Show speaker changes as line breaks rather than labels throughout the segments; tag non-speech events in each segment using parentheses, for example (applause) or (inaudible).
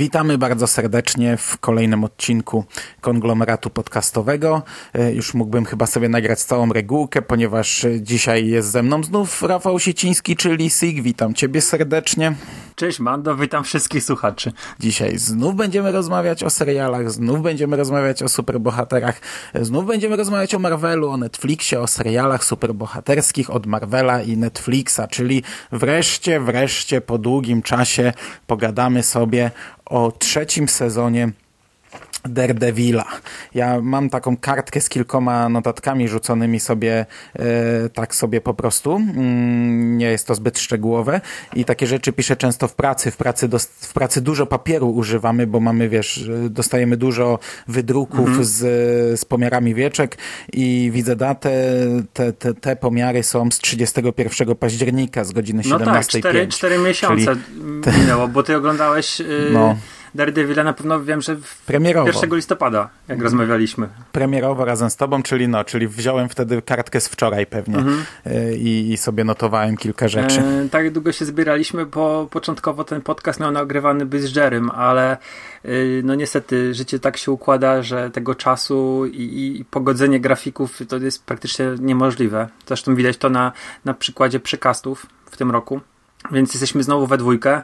Witamy bardzo serdecznie w kolejnym odcinku konglomeratu podcastowego. E, Już mógłbym chyba sobie nagrać całą regułkę, ponieważ dzisiaj jest ze mną znów Rafał Sieciński, czyli Sig. Witam Ciebie serdecznie.
Cześć Mando, witam wszystkich słuchaczy.
Dzisiaj znów będziemy rozmawiać o serialach, znów będziemy rozmawiać o superbohaterach, znów będziemy rozmawiać o Marvelu, o Netflixie, o serialach superbohaterskich od Marvela i Netflixa, czyli wreszcie, wreszcie po długim czasie pogadamy sobie o trzecim sezonie Daredevila. Ja mam taką kartkę z kilkoma notatkami rzuconymi sobie e, tak sobie po prostu. Mm, nie jest to zbyt szczegółowe i takie rzeczy piszę często w pracy. W pracy, w pracy dużo papieru używamy, bo mamy, wiesz, e, dostajemy dużo wydruków z, z pomiarami wieczek i widzę datę. Te, te, te pomiary są z 31 października z godziny 17.05.
No tak, 4, 4 miesiące minęło, bo ty oglądałeś yy,
No.
Daredevila na pewno wiem, że
Premierowo.
1 listopada, jak rozmawialiśmy.
premierowo razem z tobą, czyli no, czyli wziąłem wtedy kartkę z wczoraj pewnie y, i, i sobie notowałem kilka rzeczy.
E, tak długo się zbieraliśmy, bo początkowo ten podcast miał nagrywany być z Jerem, ale y, no niestety życie tak się układa, że tego czasu i, i pogodzenie grafików to jest praktycznie niemożliwe. Zresztą widać to na, na przykładzie przekastów w tym roku. Więc jesteśmy znowu we dwójkę.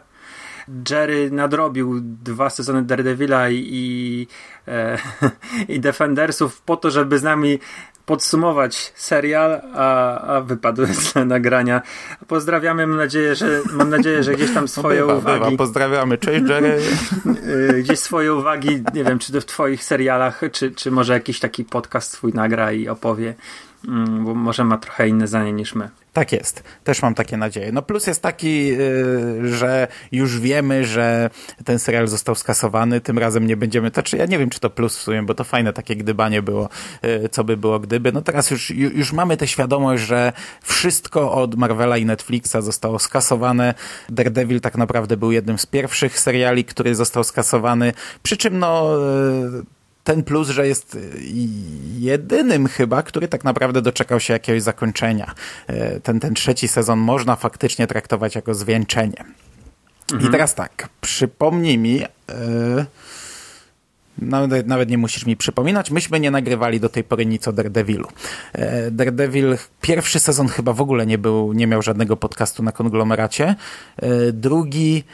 Jerry nadrobił dwa sezony Daredevila i, i, e, (laughs) i Defendersów po to, żeby z nami podsumować serial, a, a wypadły (laughs) z nagrania. Pozdrawiamy, mam nadzieję, że, mam nadzieję, że gdzieś tam swoje
bywa,
uwagi,
bywa. Pozdrawiamy, cześć Jerry.
y, (laughs) gdzieś swoje uwagi, nie wiem, czy to w twoich serialach, czy, czy może jakiś taki podcast swój nagra i opowie, bo może ma trochę inne zdanie niż my.
Tak jest, też mam takie nadzieje. No plus jest taki, y, że już wiemy, że ten serial został skasowany, tym razem nie będziemy, to czy ja nie wiem, czy to plus w sumie, bo to fajne takie gdybanie było, y, co by było gdyby. No teraz już, ju- już mamy tę świadomość, że wszystko od Marvela i Netflixa zostało skasowane. Daredevil tak naprawdę był jednym z pierwszych seriali, który został skasowany, przy czym no... y, ten plus, że jest y, jedynym chyba, który tak naprawdę doczekał się jakiegoś zakończenia. E, Ten, ten trzeci sezon można faktycznie traktować jako zwieńczenie. I teraz tak, przypomnij mi, e, nawet, nawet nie musisz mi przypominać, myśmy nie nagrywali do tej pory nic o Daredevilu. E, Daredevil, pierwszy sezon chyba w ogóle nie był, nie miał żadnego podcastu na konglomeracie. Drugi,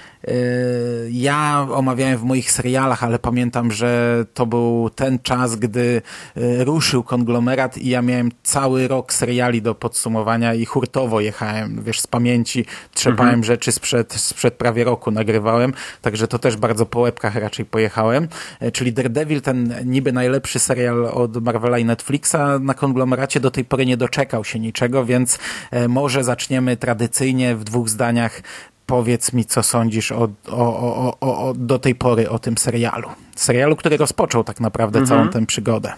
ja omawiałem w moich serialach, ale pamiętam, że to był ten czas, gdy e, ruszył konglomerat i ja miałem cały rok seriali do podsumowania i hurtowo jechałem, wiesz, z pamięci trzepałem rzeczy sprzed, sprzed prawie roku nagrywałem, także to też bardzo po łebkach raczej pojechałem. E, Czyli Daredevil, ten niby najlepszy serial od Marvela i Netflixa na konglomeracie do tej pory nie doczekał się niczego, więc e, może zaczniemy tradycyjnie w dwóch zdaniach Powiedz mi, co sądzisz o, o, o, o, do tej pory o tym serialu. Serialu, który rozpoczął tak naprawdę całą tę przygodę.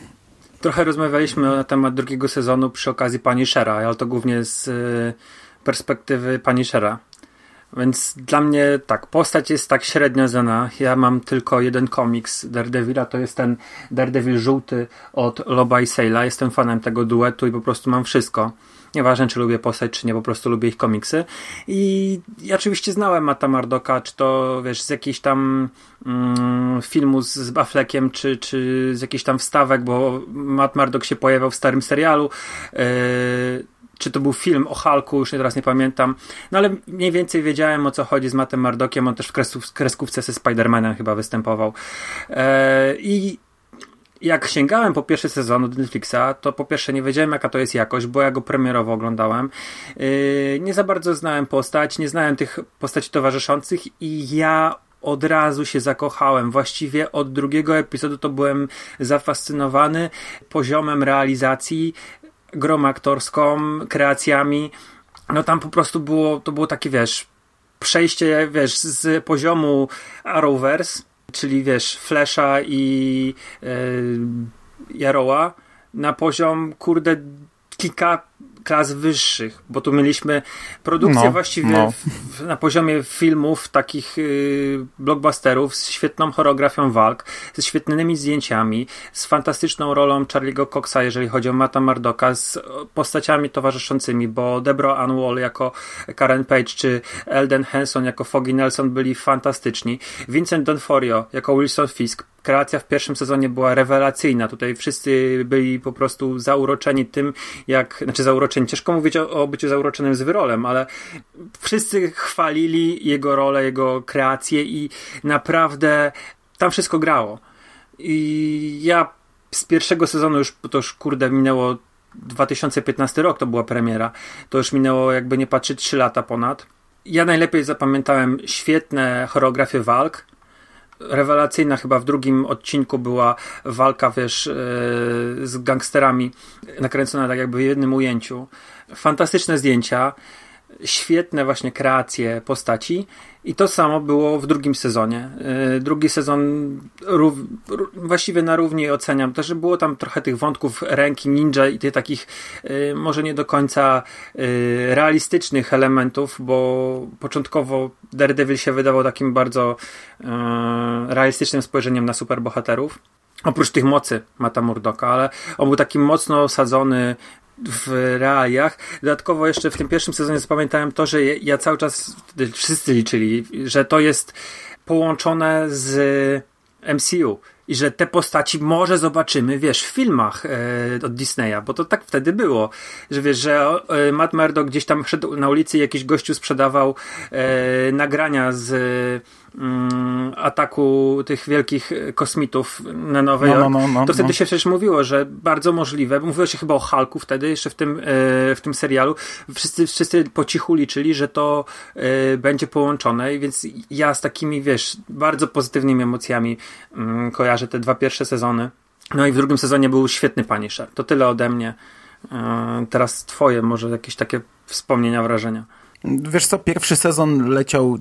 Trochę rozmawialiśmy na temat drugiego sezonu przy okazji Punishera, ale to głównie z y, perspektywy Punishera. Więc dla mnie tak, postać jest tak średnio znana. Ja mam tylko jeden komiks Daredevila, to jest ten Daredevil żółty od Loba i Sale'a. Jestem fanem tego duetu i po prostu mam wszystko. Nieważne, czy lubię postać, czy nie, po prostu lubię ich komiksy. I ja oczywiście znałem Mata Mardoka, czy to wiesz, z jakiejś tam mm, filmu z, z Affleckiem, czy, czy z jakichś tam wstawek, bo Matt Murdock się pojawiał w starym serialu. Yy, czy to był film o Hulku, już teraz nie pamiętam. No ale mniej więcej wiedziałem o co chodzi z Mattem Mardockiem. On też w kresków, kreskówce ze Spider-Manem chyba występował. E, I jak sięgałem po pierwszy sezon od Netflixa, to po pierwsze nie wiedziałem jaka to jest jakość, bo ja go premierowo oglądałem. Yy, nie za bardzo znałem postać, nie znałem tych postaci towarzyszących i ja od razu się zakochałem. Właściwie od drugiego epizodu to byłem zafascynowany poziomem realizacji, grą aktorską, kreacjami. No tam po prostu było, to było takie, wiesz, przejście, wiesz, z poziomu Arrowverse, czyli wiesz, Flasha i yy, Yaroa na poziom, kurde, kilka klas wyższych, bo tu mieliśmy produkcję
No,
właściwie
no.
w, na poziomie filmów, takich y, blockbusterów z świetną choreografią walk, ze świetnymi zdjęciami, z fantastyczną rolą Charlie'ego Coxa, jeżeli chodzi o Mata Mardoka, z postaciami towarzyszącymi, bo Deborah Ann Wall jako Karen Page, czy Elden Henson jako Foggy Nelson byli fantastyczni. Vincent D'Onofrio jako Wilson Fisk kreacja w pierwszym sezonie była rewelacyjna. Tutaj wszyscy byli po prostu zauroczeni tym, jak, znaczy zauroczeni, ciężko mówić o, o byciu zauroczonym z wyrolem, ale wszyscy chwalili jego rolę, jego kreację i naprawdę tam wszystko grało. I ja z pierwszego sezonu już, to już kurde minęło 2015 rok, to była premiera, to już minęło jakby nie patrzeć 3 lata ponad. Ja najlepiej zapamiętałem świetne choreografie walk, rewelacyjna chyba w drugim odcinku była walka, wiesz, yy, z gangsterami, nakręcona tak jakby w jednym ujęciu. Fantastyczne zdjęcia, świetne właśnie kreacje postaci i to samo było w drugim sezonie. Yy, drugi sezon rów, ró, właściwie na równi oceniam. Też było tam trochę tych wątków ręki ninja i tych takich yy, może nie do końca yy, realistycznych elementów, bo początkowo Daredevil się wydawał takim bardzo realistycznym spojrzeniem na superbohaterów. Oprócz tych mocy Mata Murdoka, ale on był taki mocno osadzony w realiach. Dodatkowo jeszcze w tym pierwszym sezonie zapamiętałem to, że ja cały czas, wszyscy liczyli, że to jest połączone z MCU i że te postaci może zobaczymy, wiesz, w filmach e, od Disneya, bo to tak wtedy było, że wiesz, że e, Matt Murdock gdzieś tam szedł na ulicy i jakiś gościu sprzedawał e, nagrania z ataku tych wielkich kosmitów na Nowy
No, no,
Jork,
no, no,
to wtedy
no.
się przecież mówiło, że bardzo możliwe, mówiło się chyba o Hulku wtedy, jeszcze w tym, e, w tym serialu, wszyscy, wszyscy po cichu liczyli, że to e, będzie połączone, więc ja z takimi, wiesz, bardzo pozytywnymi emocjami mm, kojarzę te dwa pierwsze sezony. No i w drugim sezonie był świetny Punisher. To tyle ode mnie. E, teraz twoje może jakieś takie wspomnienia, wrażenia.
Wiesz co, pierwszy sezon leciał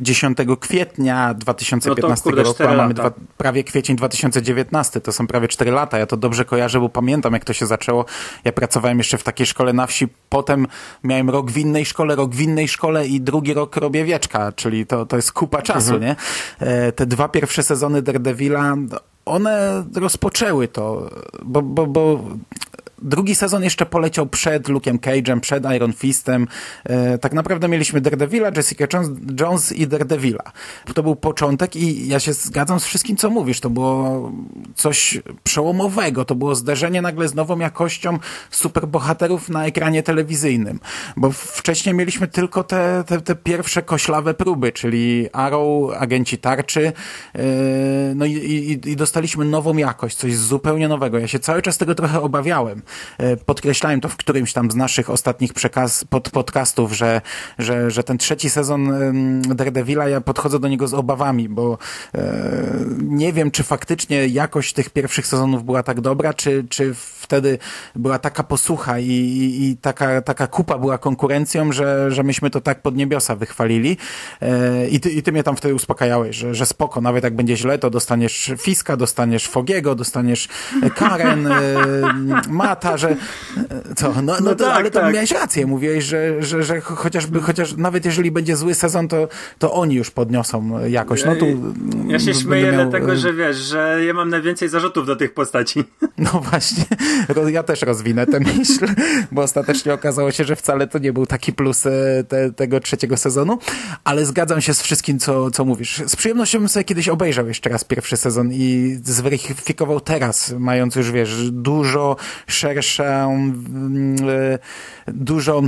10 kwietnia 2015
No to, kurde,
roku, a mamy dwa, prawie kwiecień 2019, to są prawie 4 lata. Ja to dobrze kojarzę, bo pamiętam jak to się zaczęło. Ja pracowałem jeszcze w takiej szkole na wsi, potem miałem rok w innej szkole, rok w innej szkole i drugi rok robię wieczka, czyli to, to jest kupa czasu, nie? E, te dwa pierwsze sezony Daredevila, one rozpoczęły to, bo, bo, bo drugi sezon jeszcze poleciał przed Luke'em Cage'em, przed Iron Fistem. E, tak naprawdę mieliśmy Daredevila, Jessica Jones, i Daredevila. To był początek i ja się zgadzam z wszystkim, co mówisz. To było coś przełomowego. To było zderzenie nagle z nową jakością superbohaterów na ekranie telewizyjnym. Bo wcześniej mieliśmy tylko te, te, te pierwsze koślawe próby, czyli Arrow, agenci tarczy. e, no i, i, i dostaliśmy nową jakość, coś zupełnie nowego. Ja się cały czas tego trochę obawiałem. E, Podkreślałem to w którymś tam z naszych ostatnich przekaz, pod, podcastów, że, że, że ten trzeci sezon Daredevila, ja podchodzę do niego z obawami, bo e, nie wiem, czy faktycznie jakość tych pierwszych sezonów była tak dobra, czy, czy wtedy była taka posłucha i, i, i taka, taka kupa była konkurencją, że, że myśmy to tak pod niebiosa wychwalili. E, I ty, I ty mnie tam wtedy uspokajałeś, że, że spoko, nawet jak będzie źle, to dostaniesz Fiska, dostaniesz Fogiego, dostaniesz Karen, e, Mata, że co, no, no,
No
to,
tak,
ale to
tak.
miałeś rację, mówiłeś, że, że, że chociażby, chociaż nawet jeżeli będzie zły sezon, to, to oni już podniosą jakość. No tu
Ja się
będę
śmieję
miał,
dlatego,
e,
że wiesz, że ja mam najwięcej zarzutów do tych postaci. (laughs)
no właśnie, ja też rozwinę tę (laughs) myśl, bo ostatecznie okazało się, że wcale to nie był taki plus e, te, tego trzeciego sezonu, ale zgadzam się z wszystkim, co, co mówisz. Z przyjemnością bym sobie kiedyś obejrzał jeszcze raz pierwszy sezon i zweryfikował teraz, mając już, wiesz, dużo mm, e, dużo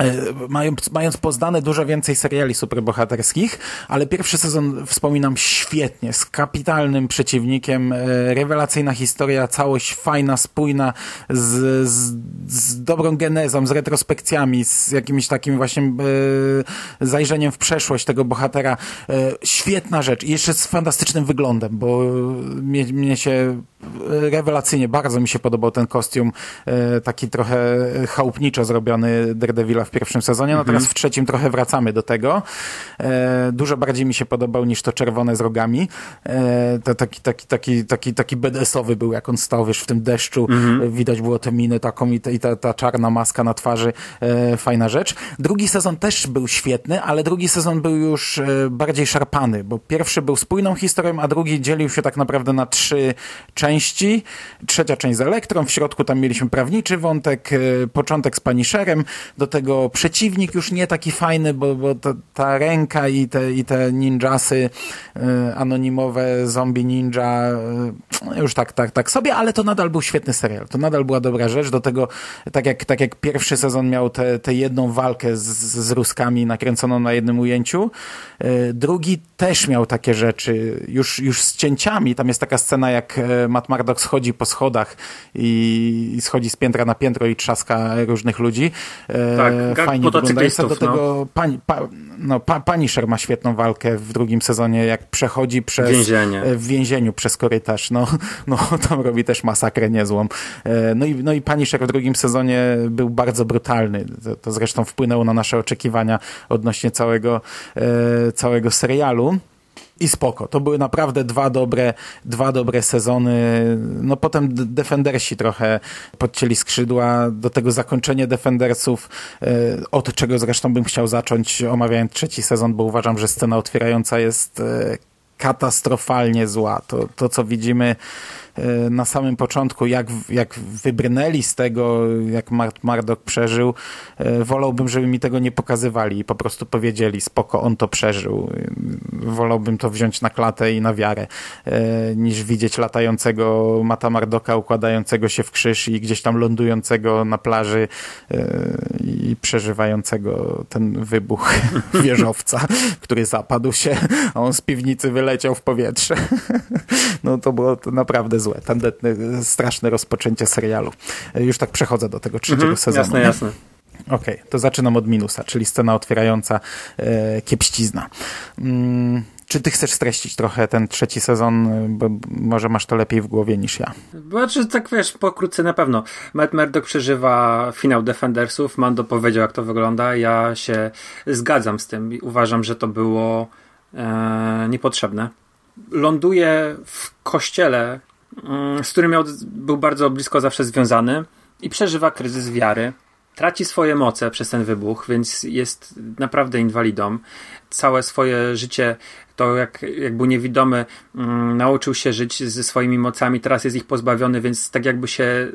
E, Mając, mając poznane dużo więcej seriali superbohaterskich, ale pierwszy sezon wspominam świetnie, z kapitalnym przeciwnikiem, e, rewelacyjna historia, całość fajna, spójna, z, z, z dobrą genezą, z retrospekcjami, z jakimś takim właśnie e, zajrzeniem w przeszłość tego bohatera. E, świetna rzecz i jeszcze z fantastycznym wyglądem, bo mnie, mnie się rewelacyjnie, bardzo mi się podobał ten kostium, e, taki trochę chałupniczo zrobiony Daredevila w pierwszym sezonie, no teraz w trzecim trochę wracamy do tego. E, dużo bardziej mi się podobał niż to czerwone z rogami. E, to taki, taki, taki, taki, taki BDS-owy był, jak on stał, wiesz, w tym deszczu, widać było tę minę taką i, te, i ta, ta czarna maska na twarzy, fajna rzecz. Drugi sezon też był świetny, ale drugi sezon był już bardziej szarpany, bo pierwszy był spójną historią, a drugi dzielił się tak naprawdę na trzy części. Trzecia część z Elektrą, w środku tam mieliśmy prawniczy wątek, e, początek z Punisherem, do tego przeciwnik już nie taki fajny, bo, bo ta, ta ręka i te, i te ninjasy e, anonimowe, zombie ninja e, już tak, tak, tak sobie, ale to nadal był świetny serial. To nadal była dobra rzecz. Do tego, tak jak, tak jak pierwszy sezon miał tę te, te jedną walkę z, z Ruskami nakręconą na jednym ujęciu, drugi też miał takie rzeczy, już, już z cięciami. Tam jest taka scena, jak Matt Murdock schodzi po schodach i, i schodzi z piętra na piętro i trzaska różnych ludzi.
E, tak, Fajnie wygląda. Jest do
tego no. pani, pa, no, pa, Punisher ma świetną walkę w drugim sezonie, jak przechodzi przez
Więzienie.
E, w więzieniu przez korytarz. No, (laughs) no tam robi też masakrę niezłą. E, no i, no i Punisher w drugim sezonie był bardzo brutalny. To, to zresztą wpłynęło na nasze oczekiwania odnośnie całego, całego serialu i spoko. To były naprawdę dwa dobre, dwa dobre sezony. No potem Defendersi trochę podcięli skrzydła. Do tego zakończenie Defendersów, e, od czego zresztą bym chciał zacząć omawiając trzeci sezon, bo uważam, że scena otwierająca jest e, katastrofalnie zła. To, to co widzimy na samym początku, jak, jak wybrnęli z tego, jak Mardok przeżył, e, wolałbym, żeby mi tego nie pokazywali i po prostu powiedzieli, spoko, on to przeżył. Wolałbym to wziąć na klatę i na wiarę, e, niż widzieć latającego Mata Mardoka, układającego się w krzyż i gdzieś tam lądującego na plaży i przeżywającego ten wybuch (laughs) wieżowca, który zapadł się, a on z piwnicy wyleciał w powietrze. (laughs) No to było to naprawdę złe. Tandetne, straszne rozpoczęcie serialu. Już tak przechodzę do tego trzeciego mhm, sezonu.
Jasne, jasne.
Okej, okay, to zaczynam od minusa, czyli scena otwierająca e, kiepścizna. Mm, czy ty chcesz streścić trochę ten trzeci sezon, bo może masz to lepiej w głowie niż ja?
Znaczy, tak wiesz, pokrótce na pewno. Matt Murdock przeżywa finał Defendersów, Mando powiedział jak to wygląda, ja się zgadzam z tym. Uważam, że to było e, niepotrzebne. Ląduje w kościele, z którym miał, był bardzo blisko zawsze związany i przeżywa kryzys wiary. Traci swoje moce przez ten wybuch, więc jest naprawdę inwalidą. Całe swoje życie, to jak, jak był niewidomy, um, nauczył się żyć ze swoimi mocami, teraz jest ich pozbawiony, więc tak jakby się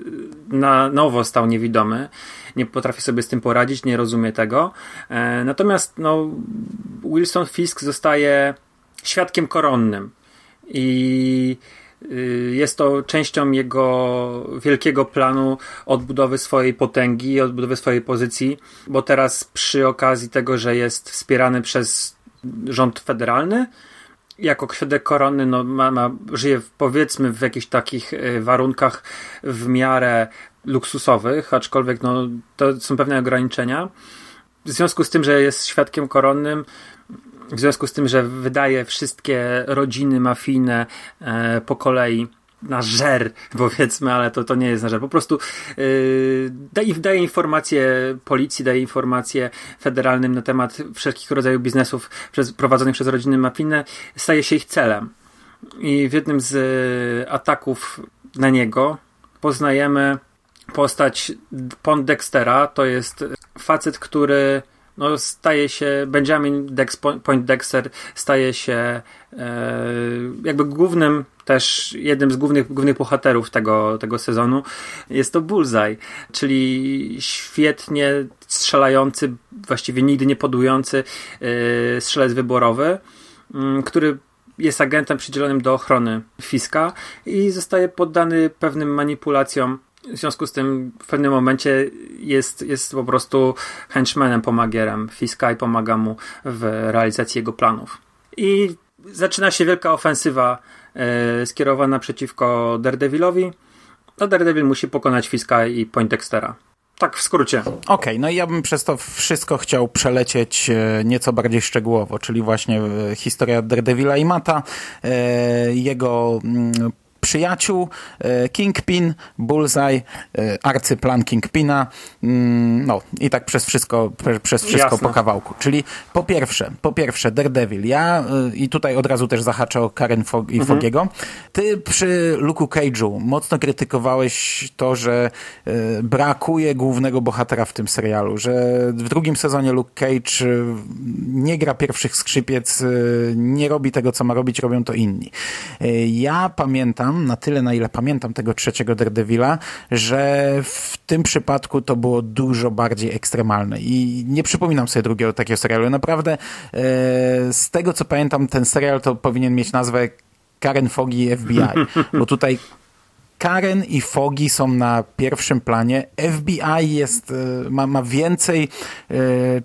na nowo stał niewidomy. Nie potrafi sobie z tym poradzić, nie rozumie tego. E, natomiast no, Wilson Fisk zostaje świadkiem koronnym. I Y, jest to częścią jego wielkiego planu odbudowy swojej potęgi, odbudowy swojej pozycji, bo teraz przy okazji tego, że jest wspierany przez rząd federalny, jako świadek korony no, ma, ma, żyje w, powiedzmy w jakichś takich y, warunkach w miarę luksusowych, aczkolwiek no, to są pewne ograniczenia. W związku z tym, że jest świadkiem koronnym, w związku z tym, że wydaje wszystkie rodziny mafijne e, po kolei na żer, (laughs) powiedzmy, ale to, to nie jest na żer. Po prostu yy, daje, daje informacje policji, daje informacje federalnym na temat wszelkich rodzajów biznesów przez, prowadzonych przez rodziny mafijne, staje się ich celem. I w jednym z y, ataków na niego poznajemy postać Pond Dextera. To jest facet, który no, staje się, Benjamin Dex, Point Dexter staje się e, jakby głównym też jednym z głównych, głównych bohaterów tego, tego sezonu. Jest to Bullseye, czyli świetnie strzelający, właściwie nigdy nie podujący e, strzelec wyborowy, m, mm, który jest agentem przydzielonym do ochrony Fiska i zostaje poddany pewnym manipulacjom w związku z tym w pewnym momencie jest, jest po prostu henchmanem, pomagierem Fiska i pomaga mu w realizacji jego planów. I zaczyna się wielka ofensywa e, skierowana przeciwko Daredevilowi. No Daredevil musi pokonać Fiska i Poindextera. Tak, w skrócie. Okej,
okay, no i ja bym przez to wszystko chciał przelecieć e, nieco bardziej szczegółowo, czyli właśnie e, historia Daredevila i Mata, jego mm, przyjaciół, e, Kingpin, Bullseye, e, arcyplan Kingpina, mm, no i tak przez wszystko, przez wszystko
Jasne.
po kawałku. Czyli po pierwsze, po pierwsze Daredevil, ja y, i tutaj od razu też zahaczę o Karen Fog i Fogiego. Ty przy Luke'u Cage'u mocno krytykowałeś to, że brakuje głównego bohatera w tym serialu, że w drugim sezonie Luke Cage nie gra pierwszych skrzypiec, nie robi tego, co ma robić, robią to inni. Ja pamiętam, na tyle na ile pamiętam tego trzeciego Daredevila, że w tym przypadku to było dużo bardziej ekstremalne i nie przypominam sobie drugiego takiego serialu. Naprawdę e, z tego, co pamiętam, ten serial to powinien mieć nazwę Karen Fogi FBI, bo tutaj Karen i Fogi są na pierwszym planie. FBI jest, e, ma, ma więcej e,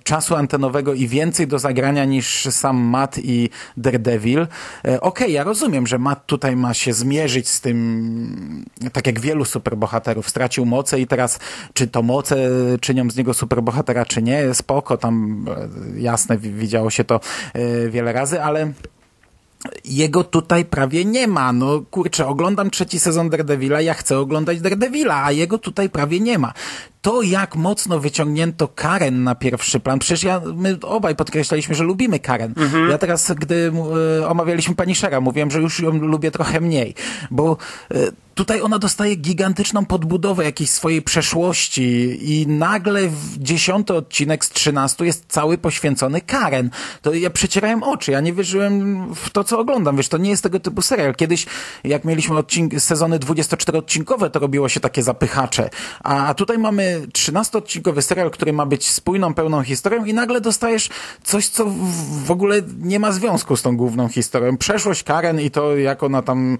czasu antenowego i więcej do zagrania niż sam Matt i Daredevil. E, Okej, ja rozumiem, że Matt tutaj ma się zmierzyć z tym, tak jak wielu superbohaterów. Stracił moce i teraz, czy to moce czynią z niego superbohatera, czy nie, spoko, tam jasne, wi- widziało się to wiele razy, ale jego tutaj prawie nie ma. No kurczę, oglądam trzeci sezon Daredevila, ja chcę oglądać Daredevila, a jego tutaj prawie nie ma. To jak mocno wyciągnięto Karen na pierwszy plan, przecież ja, my obaj podkreślaliśmy, że lubimy Karen. Ja teraz, gdy e, omawialiśmy pani Shera, mówiłem, że już ją lubię trochę mniej, bo e, tutaj ona dostaje gigantyczną podbudowę jakiejś swojej przeszłości i nagle w dziesiąty odcinek z trzynastu jest cały poświęcony Karen. To ja przecierałem oczy, ja nie wierzyłem w to, co oglądam. Wiesz, to nie jest tego typu serial. Kiedyś, jak mieliśmy odcink- sezony 24-odcinkowe, to robiło się takie zapychacze. A tutaj mamy 13-odcinkowy serial, który ma być spójną, pełną historią i nagle dostajesz coś, co w- ogóle nie ma związku z tą główną historią. Przeszłość Karen i to, jak ona tam,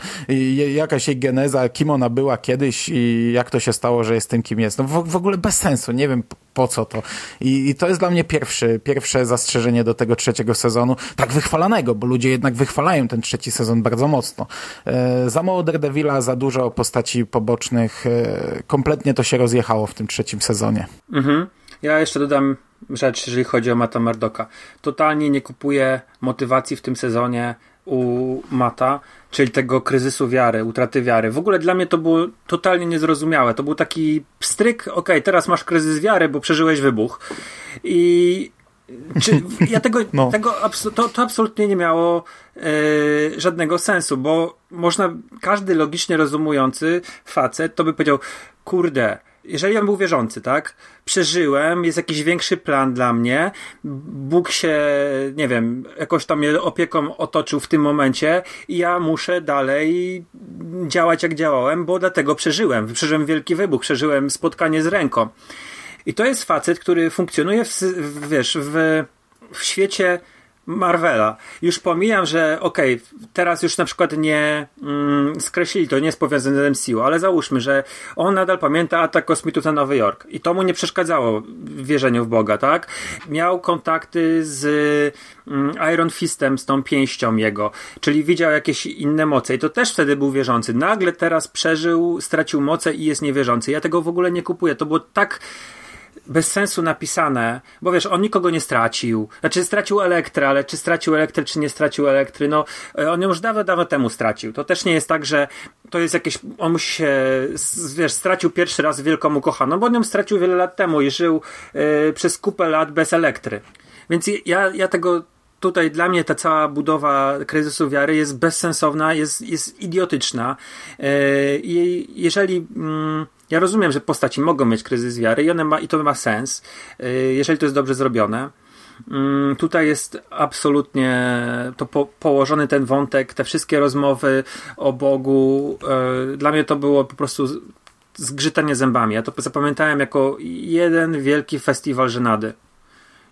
jakaś jej geneza, kim ona była kiedyś i jak to się stało, że jest tym, kim jest. No w, w ogóle bez sensu. Nie wiem, po co to. I, I to jest dla mnie pierwszy, pierwsze zastrzeżenie do tego trzeciego sezonu, tak wychwalanego, bo ludzie jednak wychwalają ten trzeci sezon bardzo mocno. E, za mało Daredevila, za dużo postaci pobocznych, e, kompletnie to się rozjechało w tym trzecim sezonie.
Mhm. Ja jeszcze dodam rzecz, jeżeli chodzi o Mata Mardoka. Totalnie nie kupuję motywacji w tym sezonie u Mata, czyli tego kryzysu wiary, utraty wiary. W ogóle dla mnie to było totalnie niezrozumiałe. To był taki pstryk, okej, teraz masz kryzys wiary, bo przeżyłeś wybuch. I czy ja tego, (laughs)
No.
tego to, to absolutnie nie miało e, żadnego sensu, bo można, każdy logicznie rozumujący facet to by powiedział, kurde, jeżeli on był wierzący, tak? Przeżyłem, jest jakiś większy plan dla mnie. Bóg się, nie wiem, jakoś tam mnie opieką otoczył w tym momencie i ja muszę dalej działać jak działałem, bo dlatego przeżyłem. Przeżyłem wielki wybuch, przeżyłem spotkanie z ręką. I to jest facet, który funkcjonuje w, w, wiesz, w, w świecie Marvela. Już pomijam, że okej, teraz już na przykład nie mm, skreślili to, nie jest powiązane z MCU, ale załóżmy, że on nadal pamięta atak kosmitów na Nowy Jork i to mu nie przeszkadzało w wierzeniu w Boga, tak? Miał kontakty z mm, Iron Fistem, z tą pięścią jego, czyli widział jakieś inne moce i to też wtedy był wierzący. Nagle teraz przeżył, stracił moce i jest niewierzący. Ja tego w ogóle nie kupuję. To było tak bez sensu napisane, bo wiesz, on nikogo nie stracił. Znaczy stracił elektrę, ale czy stracił elektrę, czy nie stracił elektry, no e, on ją już dawno, dawno temu stracił. To też nie jest tak, że to jest jakieś, on musi się, wiesz, stracił pierwszy raz wielką ukochaną, bo on ją stracił wiele lat temu i żył e, przez kupę lat bez elektry. Więc ja, ja tego tutaj dla mnie ta cała budowa kryzysu wiary jest bezsensowna, jest, jest idiotyczna. Yy, I jeżeli. mm, Ja rozumiem, że postaci mogą mieć kryzys wiary i, one ma, i to ma sens, yy, jeżeli to jest dobrze zrobione. Mm, Tutaj jest absolutnie to po, położony ten wątek, te wszystkie rozmowy o Bogu. yy, Dla mnie to było po prostu zgrzytanie zębami. Ja to zapamiętałem jako jeden wielki festiwal żenady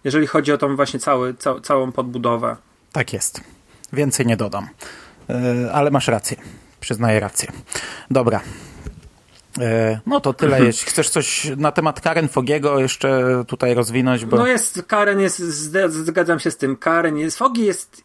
jeżeli chodzi o tą właśnie cały, ca, całą podbudowę.
Tak jest. Więcej nie dodam. E, ale masz rację. Przyznaję rację. Dobra. E, No to tyle. Jeśli chcesz coś na temat Karen Fogiego jeszcze tutaj rozwinąć, bo
No jest, Karen jest, zgadzam się z tym, Karen jest, Fogi jest,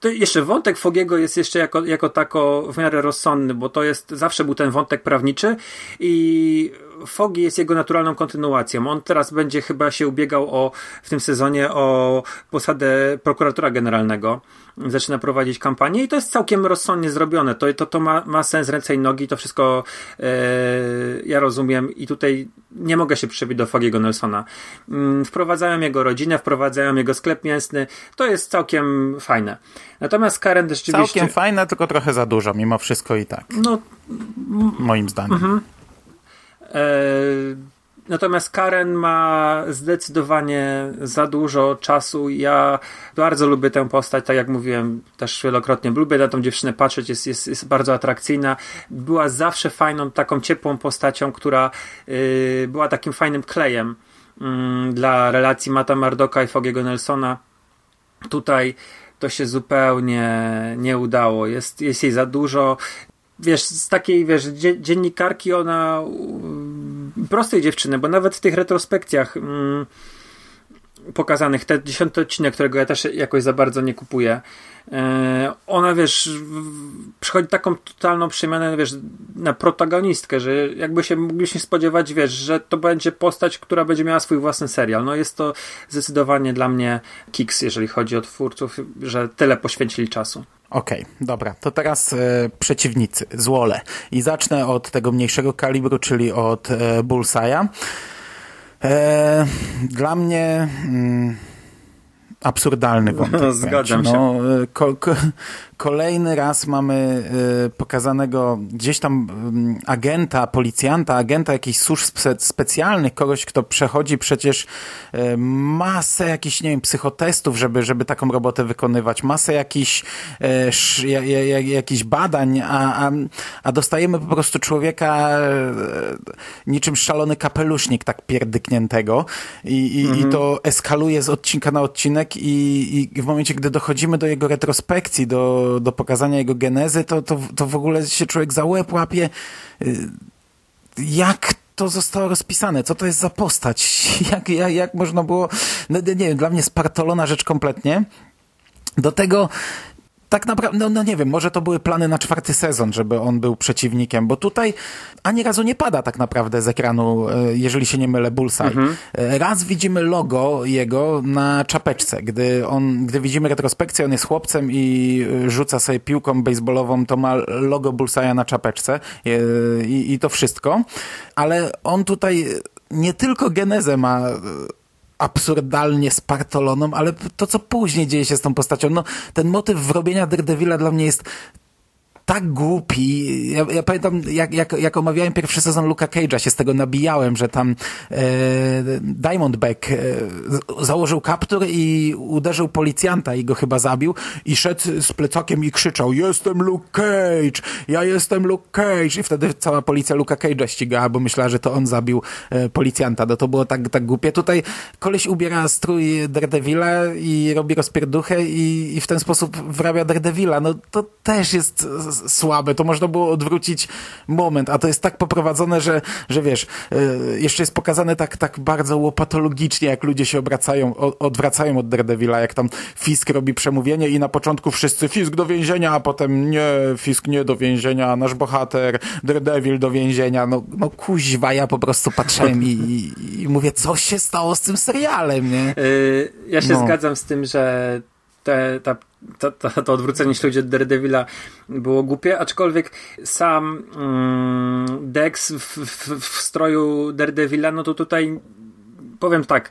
to jeszcze wątek Fogiego jest jeszcze jako, jako tako w miarę rozsądny, bo to jest, zawsze był ten wątek prawniczy i Fogi jest jego naturalną kontynuacją. On teraz będzie chyba się ubiegał o, w tym sezonie o posadę prokuratora generalnego. Zaczyna prowadzić kampanię i to jest całkiem rozsądnie zrobione. To, to, to ma, ma sens ręce i nogi, to wszystko e, ja rozumiem i tutaj nie mogę się przebić do Fogiego Nelsona. Mm, wprowadzają jego rodzinę, wprowadzają jego sklep mięsny. To jest całkiem fajne. Natomiast Karen rzeczywiście...
Całkiem fajne, tylko trochę za dużo, mimo wszystko i tak.
No,
moim zdaniem.
Mhm. E, natomiast Karen ma zdecydowanie za dużo czasu. Ja bardzo lubię tę postać, tak jak mówiłem też wielokrotnie. Lubię na tą dziewczynę patrzeć, jest, jest, jest bardzo atrakcyjna. Była zawsze fajną, taką ciepłą postacią, która y, była takim fajnym klejem y, dla relacji Mata Mardoka i Fogiego Nelsona. Tutaj to się zupełnie nie udało. Jest, jest jej za dużo wiesz, z takiej, wiesz, dziennikarki ona prostej dziewczyny, bo nawet w tych retrospekcjach mm, pokazanych, te dziesiąty odcinek, którego ja też jakoś za bardzo nie kupuję, e, ona, wiesz, przychodzi taką totalną przemianę, wiesz, na protagonistkę, że jakby się mogliśmy spodziewać, wiesz, że to będzie postać, która będzie miała swój własny serial. No jest to zdecydowanie dla mnie kiks, jeżeli chodzi o twórców, że tyle poświęcili czasu.
Okej, okay, dobra. To teraz e, przeciwnicy, złole. I zacznę od tego mniejszego kalibru, czyli od e, Bullseye'a. E, dla mnie... Mm, absurdalny wątek. (laughs)
Zgadzam się. No,
e, ko, ko, kolejny raz mamy y, pokazanego gdzieś tam y, agenta, policjanta, agenta jakichś służb spe specjalnych, kogoś, kto przechodzi przecież y, masę jakichś, nie wiem, psychotestów, żeby, żeby taką robotę wykonywać, masę jakichś, jakichś badań, a, a, a dostajemy po prostu człowieka niczym szalony kapelusznik tak pierdykniętego i, i, mhm. i to eskaluje z odcinka na odcinek i, i w momencie, gdy dochodzimy do jego retrospekcji, do do, pokazania jego genezy, to, to, to w ogóle się człowiek za łeb łapie. Y, jak to zostało rozpisane? Co to jest za postać? (laughs) Jak, jak, jak można było... No, nie wiem, dla mnie spartolona rzecz kompletnie. Do tego tak naprawdę, no, no, nie wiem, może to były plany na czwarty sezon, żeby on był przeciwnikiem, bo tutaj ani razu nie pada tak naprawdę z ekranu, e, jeżeli się nie mylę, Bullseye. Mhm. E, raz widzimy logo jego na czapeczce. Gdy on, gdy widzimy retrospekcję, on jest chłopcem i e, rzuca sobie piłką baseballową, to ma logo Bullseye'a na czapeczce i, i to wszystko. Ale on tutaj nie tylko genezę ma absurdalnie spartoloną, ale to, co później dzieje się z tą postacią, no ten motyw wrobienia Daredevila dla mnie jest tak głupi. Ja, ja pamiętam, jak, jak, jak omawiałem pierwszy sezon Luka Cage'a, się z tego nabijałem, że tam e, Diamondback e, założył kaptur i uderzył policjanta i go chyba zabił i szedł z plecakiem i krzyczał jestem Luke Cage, ja jestem Luke Cage i wtedy cała policja Luka Cage'a ścigała, bo myślała, że to on zabił e, policjanta. No to było tak, tak głupie. Tutaj koleś ubiera strój Daredevila i robi rozpierduchę i, i w ten sposób wrabia Daredevila. No to też jest słabe, to można było odwrócić moment, a to jest tak poprowadzone, że, że wiesz, e, jeszcze jest pokazane tak, tak bardzo łopatologicznie, jak ludzie się obracają, odwracają od Daredevila, jak tam Fisk robi przemówienie i na początku wszyscy Fisk do więzienia, a potem nie, Fisk nie do więzienia, nasz bohater, Daredevil do więzienia, no, no kuźwa, ja po prostu patrzyłem i, i, i mówię, co się stało z tym serialem, nie?
Yy, ja się no. zgadzam z tym, że te, ta, to, to, to odwrócenie się ludzi od Daredevila było głupie, aczkolwiek sam mm, Dex w, w, w stroju Daredevila, no to tutaj powiem tak,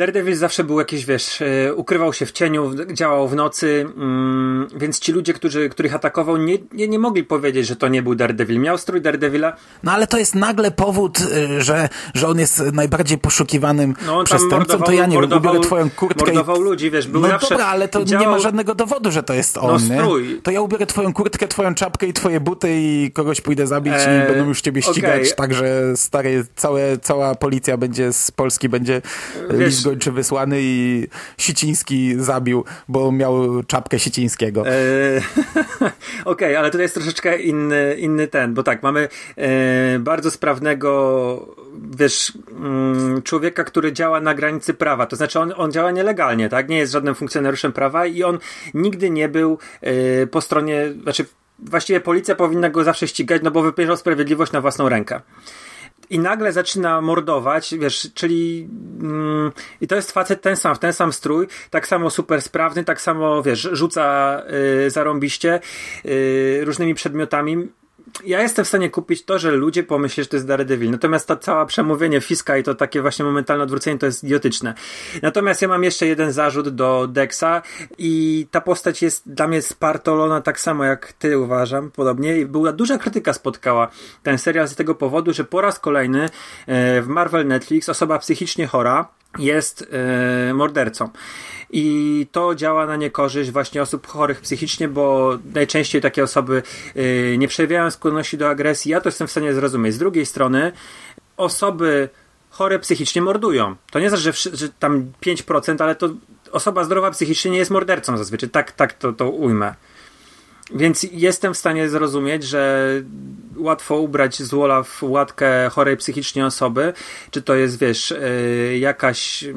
Daredevil zawsze był jakiś, wiesz, e, ukrywał się w cieniu, działał w nocy, mm, więc ci ludzie, którzy, których atakował, nie, nie, nie mogli powiedzieć, że to nie był Daredevil. Miał strój Daredevila.
No ale to jest nagle powód, e, że, że on jest najbardziej poszukiwanym no, przestępcą, to ja nie mordował, ubiorę twoją kurtkę.
Mordował i... ludzi, wiesz, był
No
zawsze,
dobra, ale to działał... nie ma żadnego dowodu, że to jest on, no, strój. To ja ubiorę twoją kurtkę, twoją czapkę i twoje buty i kogoś pójdę zabić eee, i będą już ciebie ścigać, okay. także stary, całe, cała policja będzie z Polski będzie wiesz, gończy wysłany i Siciński zabił, bo miał czapkę Sicińskiego. Eee, (laughs)
Okej, okay, ale tutaj jest troszeczkę inny, inny ten, bo tak, mamy e, bardzo sprawnego wiesz, mm, człowieka, który działa na granicy prawa, to znaczy on, on działa nielegalnie, tak? Nie jest żadnym funkcjonariuszem prawa i on nigdy nie był e, po stronie, znaczy właściwie policja powinna go zawsze ścigać, no bo wypierzał sprawiedliwość na własną rękę. I nagle zaczyna mordować, wiesz, czyli mm, i to jest facet ten sam, ten sam strój, tak samo super sprawny, tak samo, wiesz, rzuca y, zarąbiście y, różnymi przedmiotami ja jestem w stanie kupić to, że ludzie pomyślą, że to jest Daredevil. Natomiast to całe przemówienie Fiska i to takie właśnie momentalne odwrócenie to jest idiotyczne. Natomiast ja mam jeszcze jeden zarzut do Dexa i ta postać jest dla mnie spartolona tak samo jak ty uważam, podobnie. I była duża krytyka spotkała ten serial z tego powodu, że po raz kolejny e, w Marvel Netflix osoba psychicznie chora jest yy, mordercą. I to działa na niekorzyść właśnie osób chorych psychicznie, bo najczęściej takie osoby yy, nie przejawiają skłonności do agresji. Ja to jestem w stanie zrozumieć. Z drugiej strony, osoby chore psychicznie mordują. To nie znaczy, że, że tam 5%, ale to osoba zdrowa psychicznie nie jest mordercą zazwyczaj. Tak, tak to, to ujmę. Więc jestem w stanie zrozumieć, że łatwo ubrać z Wola w łatkę chorej psychicznie osoby, czy to jest, wiesz, yy, jakaś. Yy,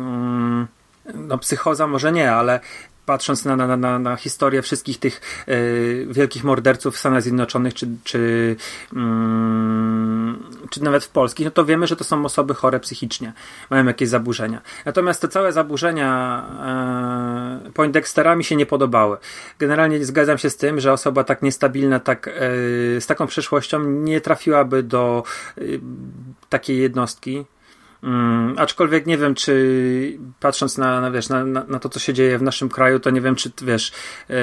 no, psychoza może nie, ale patrząc na, na, na, na historię wszystkich tych y, wielkich morderców w Stanach Zjednoczonych, czy, czy, mm, czy nawet w Polsce, no to wiemy, że to są osoby chore psychicznie, mają jakieś zaburzenia. Natomiast te całe zaburzenia y, Poindextera mi się nie podobały. Generalnie zgadzam się z tym, że osoba tak niestabilna, tak, y, z taką przeszłością nie trafiłaby do takiej jednostki, Mm, aczkolwiek nie wiem, czy patrząc na, na wiesz, na, na, to, co się dzieje w naszym kraju, to nie wiem, czy wiesz, yy,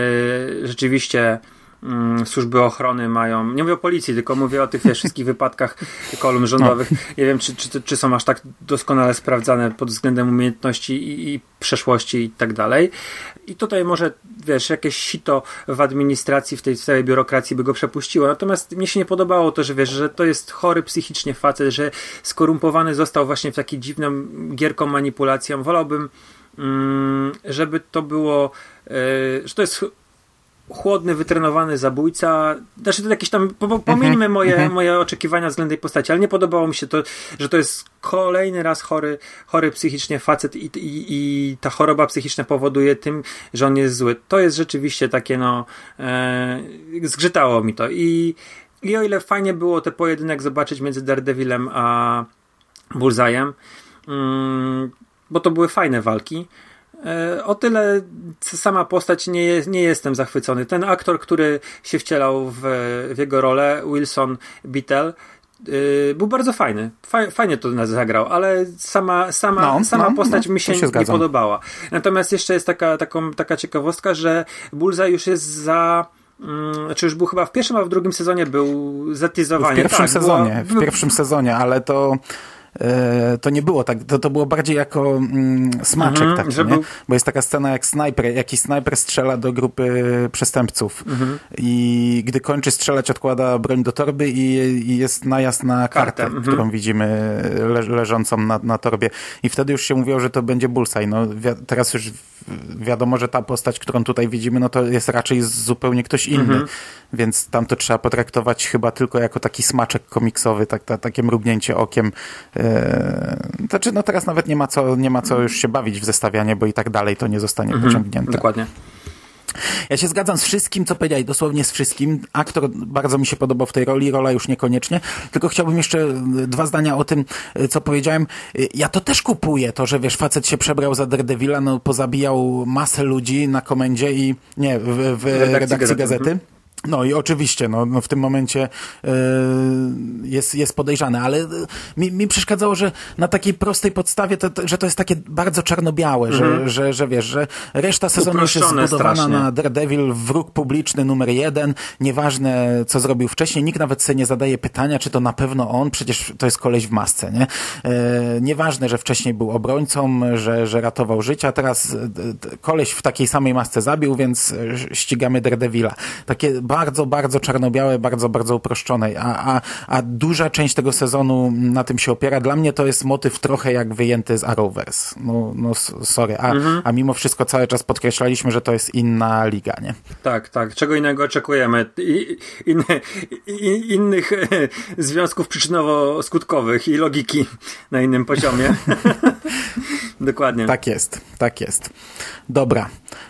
rzeczywiście mm, służby ochrony mają, nie mówię o policji, tylko mówię o tych wiesz, wszystkich wypadkach kolumn rządowych. No. Nie wiem, czy, czy, czy są aż tak doskonale sprawdzane pod względem umiejętności i, i przeszłości i tak dalej. I tutaj może, wiesz, jakieś sito w administracji, w tej całej biurokracji by go przepuściło. Natomiast mnie się nie podobało to, że wiesz, że to jest chory psychicznie facet, że skorumpowany został właśnie w taki dziwną gierką manipulacją. Wolałbym, mm, żeby to było, yy, że to jest chłodny, wytrenowany zabójca. Znaczy, to jakieś tam. Po, pomieńmy mhm, moje, mhm. moje oczekiwania względem tej postaci, ale nie podobało mi się to, że to jest kolejny raz chory, chory psychicznie facet i, i, i ta choroba psychiczna powoduje tym, że on jest zły. To jest rzeczywiście takie, no. E, zgrzytało mi to. I, I o ile fajnie było ten pojedynek zobaczyć między Daredevilem a Bullseye'em, mm, bo to były fajne walki o tyle sama postać nie, nie jestem zachwycony. Ten aktor, który się wcielał w, w jego rolę, Wilson Beatle, Yy, był bardzo fajny. Fajnie to zagrał, ale sama, sama, no, sama no, postać no, mi się, się nie podobała. Natomiast jeszcze jest taka, taką, taka ciekawostka, że Bullseye już jest za. Hmm, znaczy już był chyba w pierwszym, a w drugim sezonie był zatyzowany.
W pierwszym tak, sezonie, była, w pierwszym sezonie, ale to E, to nie było tak, to, to było bardziej jako mm, smaczek mhm, taki, żeby... bo jest taka scena jak snajper, jakiś snajper strzela do grupy przestępców mhm. i gdy kończy strzelać odkłada broń do torby i, i jest najazd na kartę, mhm. którą widzimy le, leżącą na, na torbie i wtedy już się mówiło, że to będzie Bullseye. No, teraz już wiadomo, że ta postać, którą tutaj widzimy, no to jest raczej zupełnie ktoś inny, mhm. więc tam to trzeba potraktować chyba tylko jako taki smaczek komiksowy, tak, ta, takie mrugnięcie okiem. Eee, znaczy, no teraz nawet nie ma, co, nie ma co już się bawić w zestawianie, bo i tak dalej to nie zostanie mhm. pociągnięte.
Dokładnie.
Ja się zgadzam z wszystkim, co powiedziałeś, dosłownie z wszystkim. Aktor bardzo mi się podobał w tej roli, rola już niekoniecznie. Tylko chciałbym jeszcze dwa zdania o tym, co powiedziałem. Ja to też kupuję, to, że wiesz, facet się przebrał za Daredevila, no pozabijał masę ludzi na komendzie i nie, w, w redakcji, redakcji gazety. Mhm. No i oczywiście, no, no w tym momencie yy, jest, jest podejrzane, ale mi, mi przeszkadzało, że na takiej prostej podstawie, to, to, że to jest takie bardzo czarno-białe, mm -hmm. że, mhm. że, że wiesz, że reszta sezonu jest zbudowana strasznie. na Daredevil, wróg publiczny numer jeden, nieważne co zrobił wcześniej, nikt nawet sobie nie zadaje pytania, czy to na pewno on, przecież to jest koleś w masce, nie? Yy, nieważne, że wcześniej był obrońcą, że, że ratował życia, teraz koleś w takiej samej masce zabił, więc ścigamy Daredevila. Takie bardzo, bardzo czarno-białe, bardzo, bardzo uproszczone, a, a, a duża część tego sezonu na tym się opiera. Dla mnie to jest motyw trochę jak wyjęty z Arrowverse. No, no sorry, a, mhm. a mimo wszystko cały czas podkreślaliśmy, że to jest inna liga, nie?
Tak, tak. Czego innego oczekujemy? I, innych związków przyczynowo-skutkowych i logiki na innym poziomie. (laughs) Dokładnie.
Tak jest, tak jest. Dobra,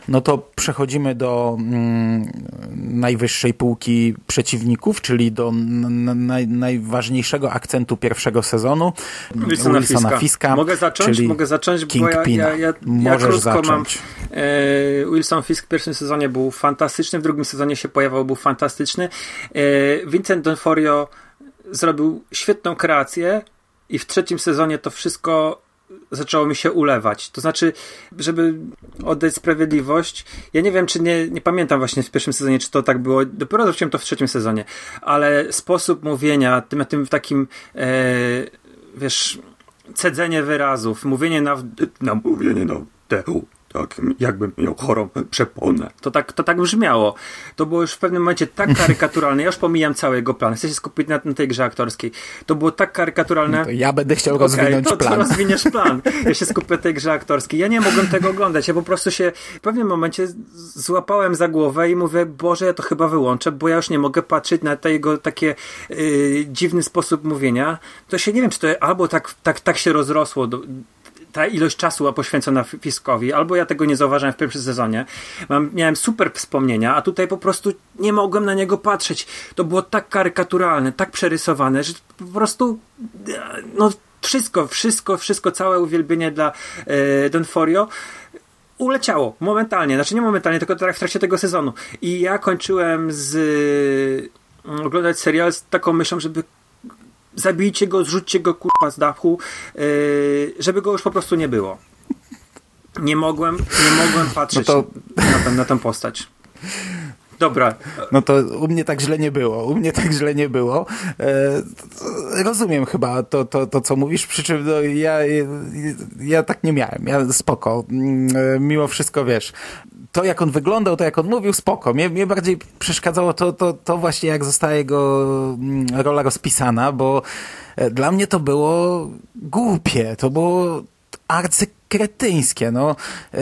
no to przechodzimy do mm, najwyższej półki przeciwników, czyli do naj, najważniejszego akcentu pierwszego sezonu.
Wilsona, Wilsona Fiska. Fiska. Mogę zacząć?
Czyli
Mogę zacząć,
bo ja, ja, ja, Możesz zacząć. mam.
E, Wilson Fisk w pierwszym sezonie był fantastyczny, w drugim sezonie się pojawiał, był fantastyczny. E, Vincent D'Onofrio zrobił świetną kreację i w trzecim sezonie to wszystko zaczęło mi się ulewać. To znaczy, żeby oddać sprawiedliwość, ja nie wiem, czy nie, nie pamiętam właśnie w pierwszym sezonie, czy to tak było, dopiero zobaczyłem to w trzecim sezonie, ale sposób mówienia, tym, tym takim, e, wiesz, cedzenie wyrazów, mówienie na, na mówienie na tehu, tak, jakbym miał chorą przeponę. To tak, to tak brzmiało. To było już w pewnym momencie tak karykaturalne. Ja już pomijam cały jego plan. Chcę się skupić na, na tej grze aktorskiej. To było tak karykaturalne. No
ja będę chciał okay, rozwinąć
to,
plan.
To rozwiniesz plan. Ja się skupię na tej grze aktorskiej. Ja nie mogłem tego oglądać. Ja po prostu się w pewnym momencie złapałem za głowę i mówię, Boże, ja to chyba wyłączę, bo ja już nie mogę patrzeć na tego takie yy, dziwny sposób mówienia. To się nie wiem, czy to albo tak, tak, tak się rozrosło do, ta ilość czasu poświęcona Fiskowi, albo ja tego nie zauważyłem w pierwszym sezonie. Mam, miałem super wspomnienia, a tutaj po prostu nie mogłem na niego patrzeć. To było tak karykaturalne, tak przerysowane, że po prostu no wszystko, wszystko, wszystko, całe uwielbienie dla e, Donforio uleciało momentalnie, znaczy nie momentalnie, tylko w trakcie tego sezonu. I ja kończyłem z mm, oglądać serial z taką myślą, żeby zabijcie go, zrzućcie go kurwa z dachu, yy, żeby go już po prostu nie było. Nie mogłem, nie mogłem patrzeć no to... na, tę, na tę postać. Dobra.
No to u mnie tak źle nie było. U mnie tak źle nie było. E, rozumiem chyba to, to, to, co mówisz, przy czym no, ja, ja tak nie miałem. Ja spoko. Mm, e, mimo wszystko, wiesz, to jak on wyglądał, to jak on mówił, spoko. Mnie, mnie bardziej przeszkadzało to, to, to właśnie jak została jego mm, rola rozpisana, bo e, dla mnie to było głupie, to było arcykretyńskie. No. E,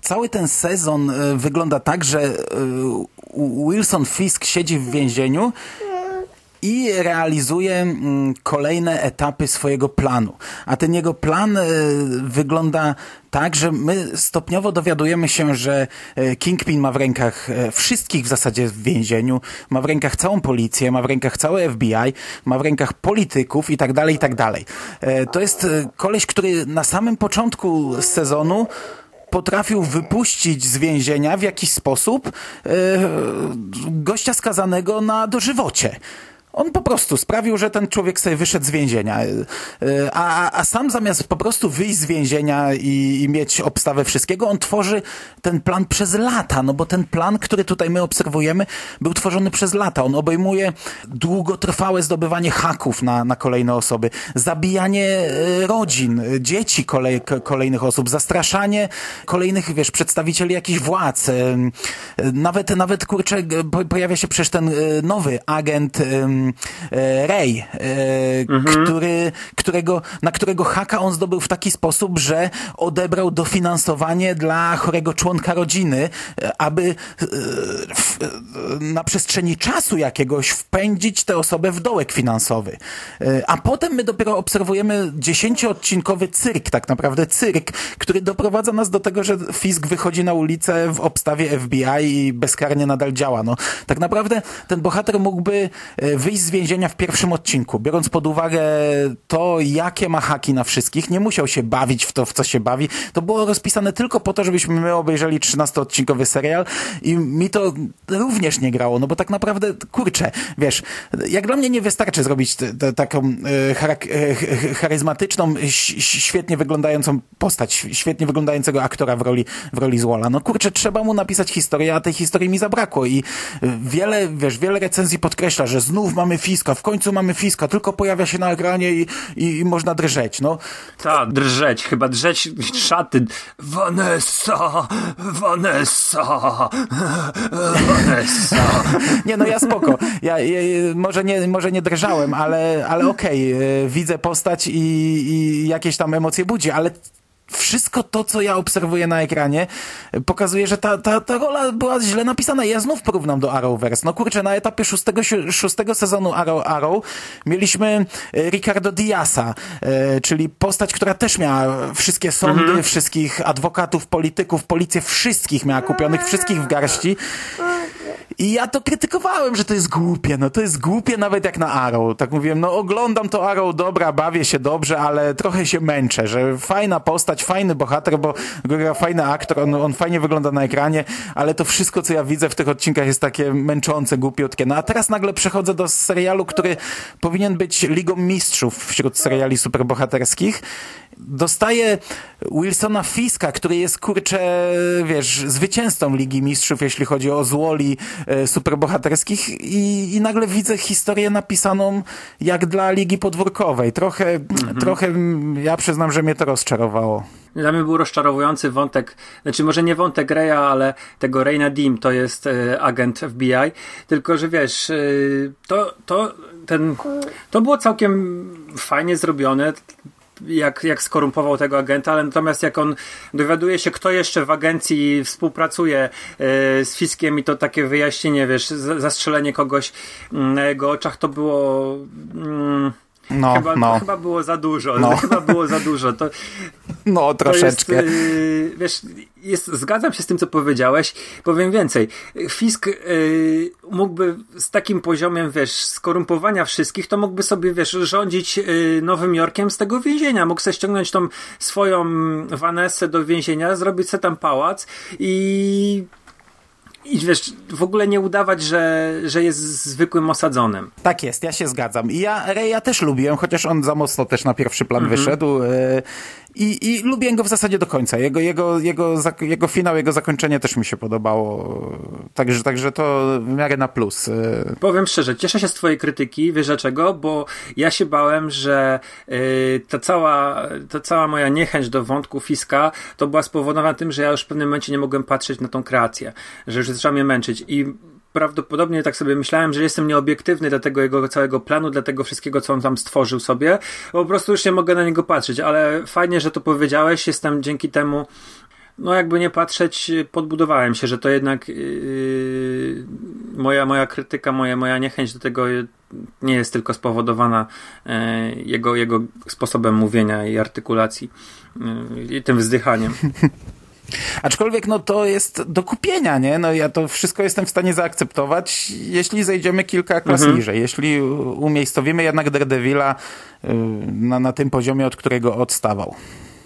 cały ten sezon e, wygląda tak, że Wilson Fisk siedzi w więzieniu i realizuje mm, kolejne etapy swojego planu. A ten jego plan e, wygląda tak, że my stopniowo dowiadujemy się, że e, Kingpin ma w rękach e, wszystkich w zasadzie w więzieniu, ma w rękach całą policję, ma w rękach całe FBI, ma w rękach polityków i tak dalej, i tak dalej. To jest koleś, który na samym początku sezonu potrafił wypuścić z więzienia w jakiś sposób gościa skazanego na dożywocie. On po prostu sprawił, że ten człowiek sobie wyszedł z więzienia. A, a sam zamiast po prostu wyjść z więzienia i, i, mieć obstawę wszystkiego, on tworzy ten plan przez lata. No bo ten plan, który tutaj my obserwujemy, był tworzony przez lata. On obejmuje długotrwałe zdobywanie haków na, na kolejne osoby, zabijanie e, rodzin, dzieci kolej, kolejnych osób, zastraszanie kolejnych, wiesz, przedstawicieli jakichś władz. Nawet, nawet kurczę, pojawia się przecież ten nowy agent E, Ray, e, mhm. który, którego, na którego haka on zdobył w taki sposób, że odebrał dofinansowanie dla chorego członka rodziny, e, aby w, na przestrzeni czasu jakiegoś wpędzić tę osobę w dołek finansowy. A potem my dopiero obserwujemy dziesięcioodcinkowy cyrk, tak naprawdę cyrk, który doprowadza nas do tego, że Fisk wychodzi na ulicę w obstawie FBI i bezkarnie nadal działa. No, tak naprawdę ten bohater mógłby wyjść wyjść z więzienia w pierwszym odcinku, biorąc pod uwagę to, jakie ma haki na wszystkich, nie musiał się bawić w to, w co się bawi. To było rozpisane tylko po to, żebyśmy my obejrzeli 13-odcinkowy serial i mi to również nie grało, no bo tak naprawdę, kurczę, wiesz, jak dla mnie nie wystarczy zrobić taką e, e, charyzmatyczną, świetnie wyglądającą postać, świetnie wyglądającego aktora w roli, w roli Złola. No kurczę, trzeba mu napisać historię, a tej historii mi zabrakło i wiele, wiesz, wiele recenzji podkreśla, że znów ma mamy Fiska, w końcu mamy Fiska, tylko pojawia się na ekranie i, i, i można drżeć, no.
Tak, drżeć, chyba drżeć szaty. Vanessa, Vanessa, Vanessa. (laughs)
nie, no ja spoko. Ja, ja, może, nie, może nie drżałem, ale, ale okej, okay, widzę postać i, i jakieś tam emocje budzi, ale wszystko to, co ja obserwuję na ekranie, pokazuje, że ta, ta, ta rola była źle napisana. Ja znów porównam do Arrowverse. No kurczę, na etapie szóstego, szóstego sezonu Arrow, Arrow mieliśmy e, Ricardo Diasa, e, czyli postać, która też miała wszystkie sądy, mhm. wszystkich adwokatów, polityków, policję, wszystkich miała kupionych, wszystkich w garści. I ja to krytykowałem, że to jest głupie, no to jest głupie nawet jak na Arrow. Tak mówiłem, no oglądam to Arrow, dobra, bawię się dobrze, ale trochę się męczę, że fajna postać, fajny bohater, bo gra fajny aktor, on, on fajnie wygląda na ekranie, ale to wszystko, co ja widzę w tych odcinkach jest takie męczące, głupiutkie. No a teraz nagle przechodzę do serialu, który powinien być ligą mistrzów wśród seriali superbohaterskich dostaje Wilsona Fiska, który jest, kurczę, wiesz, zwycięzcą Ligi Mistrzów, jeśli chodzi o złoli e, superbohaterskich i, i nagle widzę historię napisaną jak dla Ligi Podwórkowej. Trochę, mhm. trochę, ja przyznam, że mnie to rozczarowało.
Dla mnie był rozczarowujący wątek, znaczy może nie wątek Reya, ale tego Reyna Dim, to jest e, agent FBI, tylko że wiesz, e, to, to, ten, to było całkiem fajnie zrobione, jak, jak skorumpował tego agenta, ale natomiast jak on dowiaduje się, kto jeszcze w agencji współpracuje e, z Fiskiem i to takie wyjaśnienie, wiesz, zastrzelenie kogoś mm, na jego oczach, to było... Mm, no, chyba, no. chyba było za dużo. No. (laughs) Chyba było za dużo. To,
no, troszeczkę.
To jest, yy, wiesz, jest, zgadzam się z tym, co powiedziałeś. Powiem więcej. Fisk yy, mógłby z takim poziomem, wiesz, skorumpowania wszystkich, to mógłby sobie, wiesz, rządzić yy, Nowym Jorkiem z tego więzienia. Mógł sobie ściągnąć tą swoją Vanessę do więzienia, zrobić sobie tam pałac i i wiesz, w ogóle nie udawać, że, że jest zwykłym osadzonym.
Tak jest, ja się zgadzam. I ja Reja też lubiłem, chociaż on za mocno też na pierwszy plan mhm. wyszedł. E, I, I lubię go w zasadzie do końca. Jego, jego, jego, jego finał, jego zakończenie też mi się podobało. Także, także to w miarę na plus. E,
Powiem szczerze, cieszę się z twojej krytyki. Wiesz dlaczego? Bo ja się bałem, że yy, ta, cała, ta cała moja niechęć do wątku Fiska to była spowodowana tym, że ja już w pewnym momencie nie mogłem patrzeć na tą kreację. Że już zaczęła mnie męczyć. I prawdopodobnie tak sobie myślałem, że jestem nieobiektywny dla tego jego całego planu, dla tego wszystkiego, co on tam stworzył sobie. Po prostu już nie mogę na niego patrzeć, ale fajnie, że to powiedziałeś. Jestem dzięki temu, no jakby nie patrzeć, podbudowałem się, że to jednak yy, moja, moja krytyka, moja, moja niechęć do tego nie jest tylko spowodowana yy, jego, jego sposobem mówienia i artykulacji yy, i tym wzdychaniem. (laughs)
Aczkolwiek no to jest do kupienia, nie? No ja to wszystko jestem w stanie zaakceptować, jeśli zejdziemy kilka klas mhm. niżej. Jeśli umiejscowimy jednak Daredevila y, na, na tym poziomie, od którego odstawał.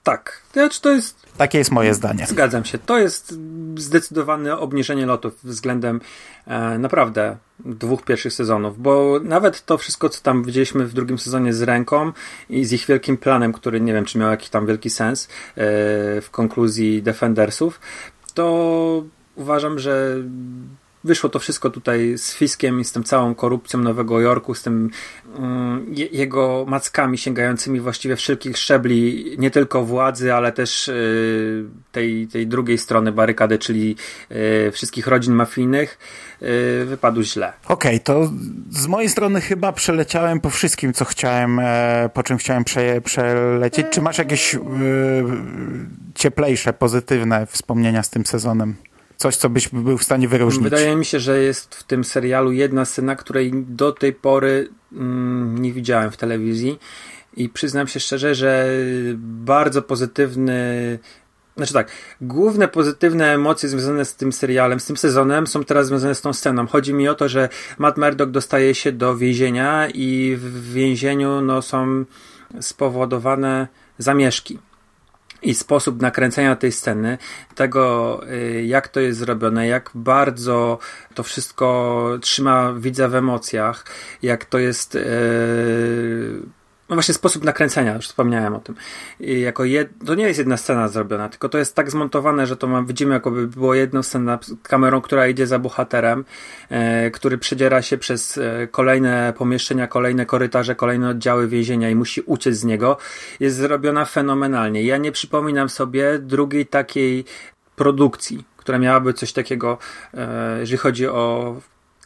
Tak. Znaczy to jest...
Takie jest moje zdanie.
Zgadzam się. To jest zdecydowane obniżenie lotów względem e, naprawdę dwóch pierwszych sezonów, bo nawet to wszystko, co tam widzieliśmy w drugim sezonie z ręką i z ich wielkim planem, który nie wiem, czy miał jakiś tam wielki sens e, w konkluzji Defendersów, to uważam, że wyszło to wszystko tutaj z Fiskiem i z tym całą korupcją Nowego Jorku, z tym mm, je, jego mackami sięgającymi właściwie wszelkich szczebli, nie tylko władzy, ale też y, tej, tej drugiej strony barykady, czyli y, wszystkich rodzin mafijnych, y, wypadł źle.
Okej, okay, to z mojej strony chyba przeleciałem po wszystkim, co chciałem, e, po czym chciałem prze, przelecieć. Czy masz jakieś cieplejsze, pozytywne wspomnienia z tym sezonem? Coś, co byś był w stanie wyróżnić.
Wydaje mi się, że jest w tym serialu jedna scena, której do tej pory mm, nie widziałem w telewizji. I przyznam się szczerze, że bardzo pozytywny znaczy tak, główne pozytywne emocje związane z tym serialem, z tym sezonem są teraz związane z tą sceną. Chodzi mi o to, że Matt Murdock dostaje się do więzienia i w więzieniu no, są spowodowane zamieszki i sposób nakręcenia tej sceny, tego y, jak to jest zrobione, jak bardzo to wszystko trzyma widza w emocjach, jak to jest yy, no właśnie sposób nakręcenia, już wspomniałem o tym. I jako jed... To nie jest jedna scena zrobiona, tylko to jest tak zmontowane, że to ma, widzimy jakoby było jedną scenę kamerą, która idzie za bohaterem, e, który przedziera się przez e, kolejne pomieszczenia, kolejne korytarze, kolejne oddziały więzienia i musi uciec z niego. Jest zrobiona fenomenalnie. Ja nie przypominam sobie drugiej takiej produkcji, która miałaby coś takiego, e, jeżeli chodzi o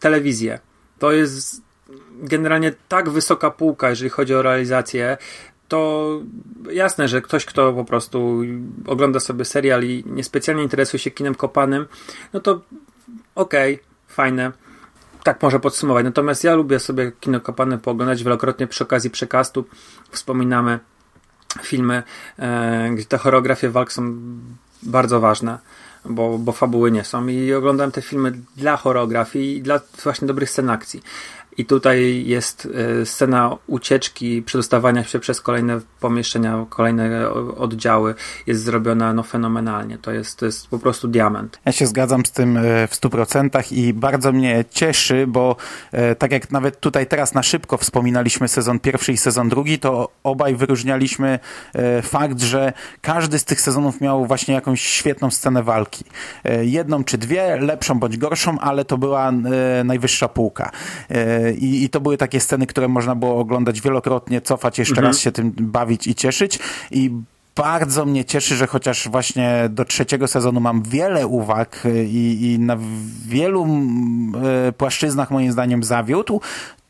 telewizję. To jest generalnie tak wysoka półka, jeżeli chodzi o realizację. to jasne, że ktoś, kto po prostu ogląda sobie serial i niespecjalnie interesuje się kinem kopanym, no to okej, okay, fajne. Tak może podsumować. Natomiast ja lubię sobie kino kopane pooglądać wielokrotnie przy okazji przekastu. Wspominamy filmy, e, gdzie te choreografie walk są bardzo ważne bo, bo fabuły nie są i oglądam te filmy dla choreografii i dla właśnie dobrych scen akcji. I tutaj jest e, scena ucieczki, przedostawania się przez kolejne pomieszczenia, kolejne oddziały. Jest zrobiona no, fenomenalnie. To jest, to jest po prostu diament.
Ja się zgadzam z tym e, w 100% i bardzo mnie cieszy, bo e, tak jak nawet tutaj teraz na szybko wspominaliśmy sezon pierwszy i sezon drugi, to obaj wyróżnialiśmy fakt, że każdy z tych sezonów miał właśnie jakąś świetną scenę walki. Jedną czy dwie, lepszą bądź gorszą, ale to była najwyższa półka. I, I to były takie sceny, które można było oglądać wielokrotnie, cofać, jeszcze mhm. raz się tym bawić i cieszyć. I bardzo mnie cieszy, że chociaż właśnie do trzeciego sezonu mam wiele uwag i, i na wielu y, płaszczyznach moim zdaniem zawiódł,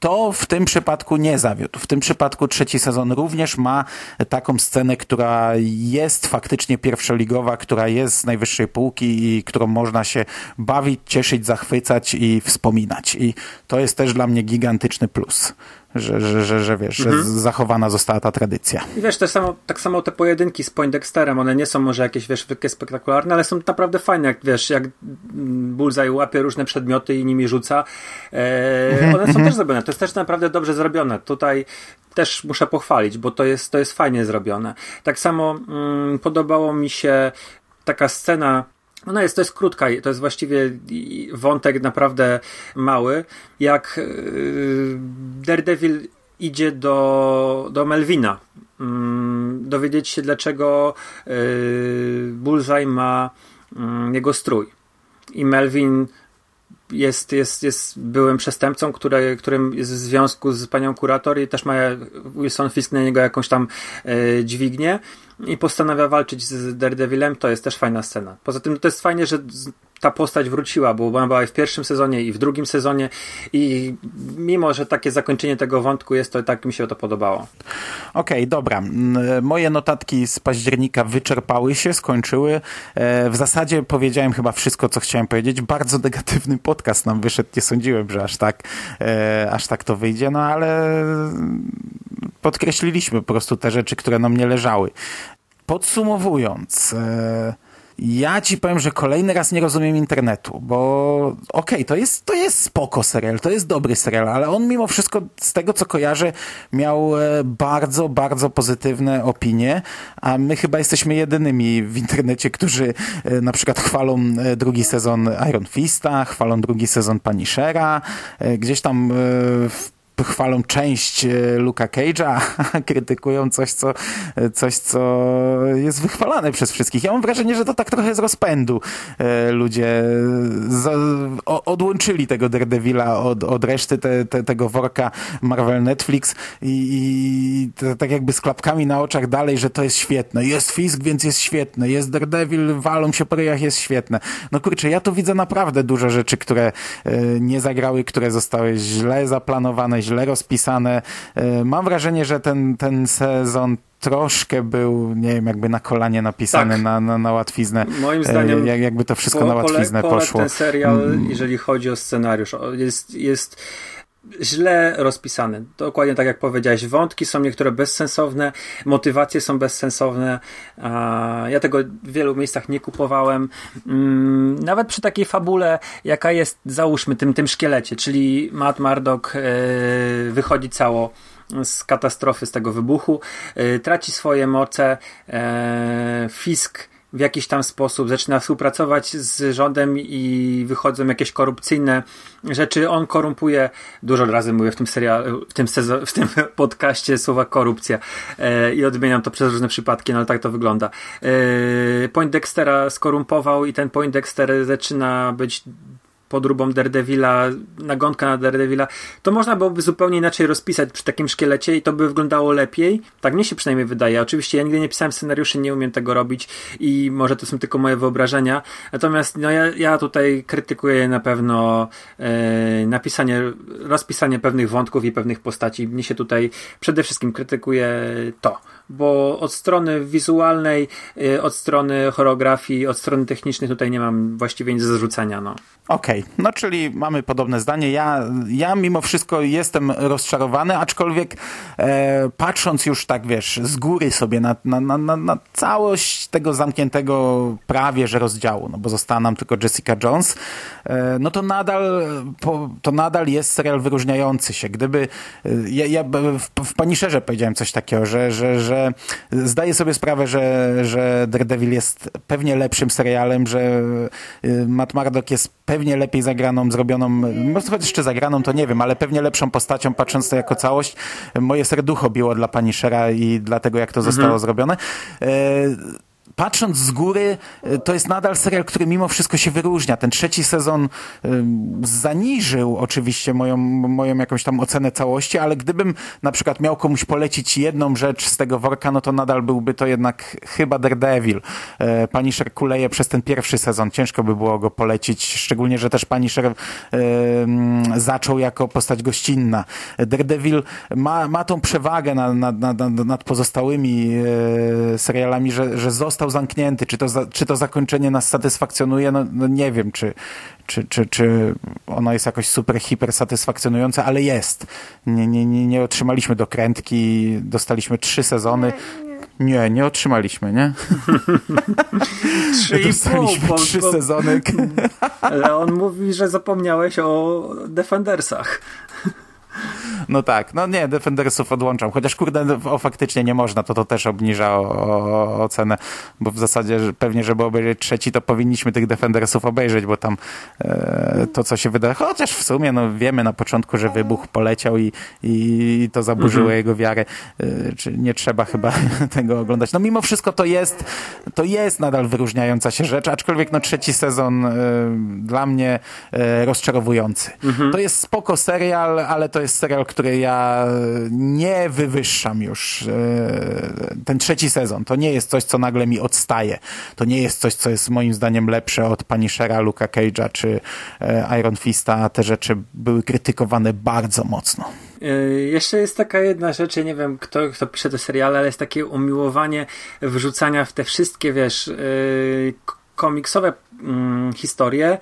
to w tym przypadku nie zawiódł. W tym przypadku trzeci sezon również ma taką scenę, która jest faktycznie pierwszoligowa, która jest z najwyższej półki i którą można się bawić, cieszyć, zachwycać i wspominać. I to jest też dla mnie gigantyczny plus że, że, że, że wiesz, mhm. że zachowana została ta tradycja.
I wiesz, te samo, tak samo te pojedynki z Poindexterem, one nie są może jakieś, wiesz, wielkie spektakularne, ale są naprawdę fajne, jak wiesz, jak Bullseye łapie różne przedmioty i nimi rzuca. E, mhm, one są (laughs) też zrobione, to jest też naprawdę dobrze zrobione. Tutaj też muszę pochwalić, bo to jest, to jest fajnie zrobione. Tak samo mm, podobało mi się taka scena ona jest, to jest krótka, to jest właściwie wątek naprawdę mały. Jak yy, Daredevil idzie do, do Melvina, mm, dowiedzieć się, dlaczego yy, Bullseye ma mm, jego strój. I Melvin jest, jest, jest byłym przestępcą, który, którym jest w związku z panią kurator i też ma Wilson Fisk na niego jakąś tam e, dźwignię i postanawia walczyć z Daredevilem, to jest też fajna scena. Poza tym to jest fajnie, że ta postać wróciła, bo ona była i w pierwszym sezonie i w drugim sezonie i mimo, że takie zakończenie tego wątku jest, to tak mi się to podobało.
Okej, okay, dobra. Moje notatki z października wyczerpały się, skończyły. E, w zasadzie powiedziałem chyba wszystko, co chciałem powiedzieć. Bardzo negatywny podcast nam wyszedł. Nie sądziłem, że aż tak, e, aż tak to wyjdzie, no ale podkreśliliśmy po prostu te rzeczy, które nam nie leżały. Podsumowując, e, ja ci powiem, że kolejny raz nie rozumiem internetu, bo okej, okay, to, jest, to jest spoko serial, to jest dobry serial, ale on mimo wszystko z tego, co kojarzę, miał e, bardzo, bardzo pozytywne opinie, a my chyba jesteśmy jedynymi w internecie, którzy e, na przykład chwalą drugi sezon Iron Fista, chwalą drugi sezon Punishera, gdzieś tam w chwalą część e, Luka Cage'a, (laughs) krytykują coś co, coś, co jest wychwalane przez wszystkich. Ja mam wrażenie, że to tak trochę z rozpędu e, ludzie z, o, odłączyli tego Daredevila od, od reszty te, te, tego worka Marvel Netflix i, i to, tak jakby z klapkami na oczach dalej, że to jest świetne. Jest Fisk, więc jest świetne. Jest Daredevil, walą się po ryjach, jest świetne. No kurczę, ja tu widzę naprawdę dużo rzeczy, które e, nie zagrały, które zostały źle zaplanowane, źle rozpisane. E, mam wrażenie, że ten, ten sezon troszkę był, nie wiem, jakby na kolanie napisany tak. na, na, na łatwiznę.
Moim zdaniem
jak, jakby to wszystko po, na łatwiznę pole, pole poszło.
ten serial, mm. jeżeli chodzi o scenariusz, jest, jest źle rozpisany. Dokładnie tak jak powiedziałeś. Wątki są niektóre bezsensowne, motywacje są bezsensowne. Ja tego w wielu miejscach nie kupowałem. Mm, nawet przy takiej fabule, jaka jest, załóżmy, tym, tym szkielecie, czyli Matt Murdock e, wychodzi cało z katastrofy, z tego wybuchu, e, traci swoje moce, e, Fisk w jakiś tam sposób zaczyna współpracować z rządem i wychodzą jakieś korupcyjne rzeczy. On korumpuje, dużo razy mówię w tym serialu, w tym, sezon, w tym (laughs) podcaście słowa korupcja e, i odmieniam to przez różne przypadki, no ale tak to wygląda. E, Point Dextera skorumpował i ten Point Dexter zaczyna być podróbą Daredevila, nagonka na Daredevila, to można byłoby zupełnie inaczej rozpisać przy takim szkielecie i to by wyglądało lepiej. Tak mnie się przynajmniej wydaje. Oczywiście ja nigdy nie pisałem scenariuszy, nie umiem tego robić i może to są tylko moje wyobrażenia. Natomiast no, ja, ja tutaj krytykuję na pewno e, napisanie, rozpisanie pewnych wątków i pewnych postaci. Mnie się tutaj przede wszystkim krytykuje to, bo od strony wizualnej, e, od strony choreografii, od strony technicznej tutaj nie mam właściwie nic do zarzucenia. No.
Okej, okay. no czyli mamy podobne zdanie. Ja, ja mimo wszystko jestem rozczarowany, aczkolwiek e, patrząc już tak, wiesz, z góry sobie na, na, na, na całość tego zamkniętego prawie, że rozdziału, no bo została nam tylko Jessica Jones, e, no to nadal, po, to nadal jest serial wyróżniający się. Gdyby, e, ja, ja w, w Paniszerze powiedziałem coś takiego, że, że, że zdaję sobie sprawę, że, że Daredevil jest pewnie lepszym serialem, że e, Matt Murdock jest pewnie lepiej zagraną, zrobioną, może jeszcze zagraną, to nie wiem, ale pewnie lepszą postacią, patrząc to jako całość. Moje serducho biło dla pani Shera i dlatego, jak to zostało mhm. zrobione. E, patrząc z góry, y, to jest nadal serial, który mimo wszystko się wyróżnia. Ten trzeci sezon y, zaniżył oczywiście moją, moją jakąś tam ocenę całości, ale gdybym na przykład miał komuś polecić jedną rzecz z tego worka, no to nadal byłby to jednak chyba Daredevil. E, Punisher kuleje przez ten pierwszy sezon. Ciężko by było go polecić, szczególnie, że też Punisher e, zaczął jako postać gościnna. Daredevil ma, ma tą przewagę nad, nad, nad, nad pozostałymi e, serialami, że, że został zamknięty. Czy to, za, czy to zakończenie nas satysfakcjonuje? No, no nie wiem, czy, czy, czy, czy ono jest jakoś super, hiper satysfakcjonujące, ale jest. Nie, nie, nie, nie otrzymaliśmy dokrętki, dostaliśmy trzy sezony. Nie, nie otrzymaliśmy, nie?
Trzy
Dostaliśmy
pół,
trzy sezony. (laughs)
Ale on mówi, że zapomniałeś o Defendersach.
No tak, no nie, Defendersów odłączam, chociaż kurde, o, faktycznie nie można, to to też obniża ocenę, bo w zasadzie że pewnie, żeby obejrzeć trzeci, to powinniśmy tych Defendersów obejrzeć, bo tam e, to, co się wydaje, chociaż w sumie, no wiemy na początku, że wybuch poleciał i, i to zaburzyło mhm. jego wiarę, e, czy nie trzeba chyba (laughs) tego oglądać. No mimo wszystko to jest, to jest nadal wyróżniająca się rzecz, aczkolwiek no trzeci sezon e, dla mnie e, rozczarowujący. Mhm. To jest spoko serial, ale to jest serial, który ja nie wywyższam już. E, ten trzeci sezon to nie jest coś, co nagle mi odstaje. To nie jest coś, co jest moim zdaniem lepsze od Punishera, Luka Cage'a czy e, Iron Fista. Te rzeczy były krytykowane bardzo mocno.
E, jeszcze jest taka jedna rzecz, ja nie wiem kto, kto pisze te seriale, ale jest takie umiłowanie wrzucania w te wszystkie, wiesz, komiksowe mm, historie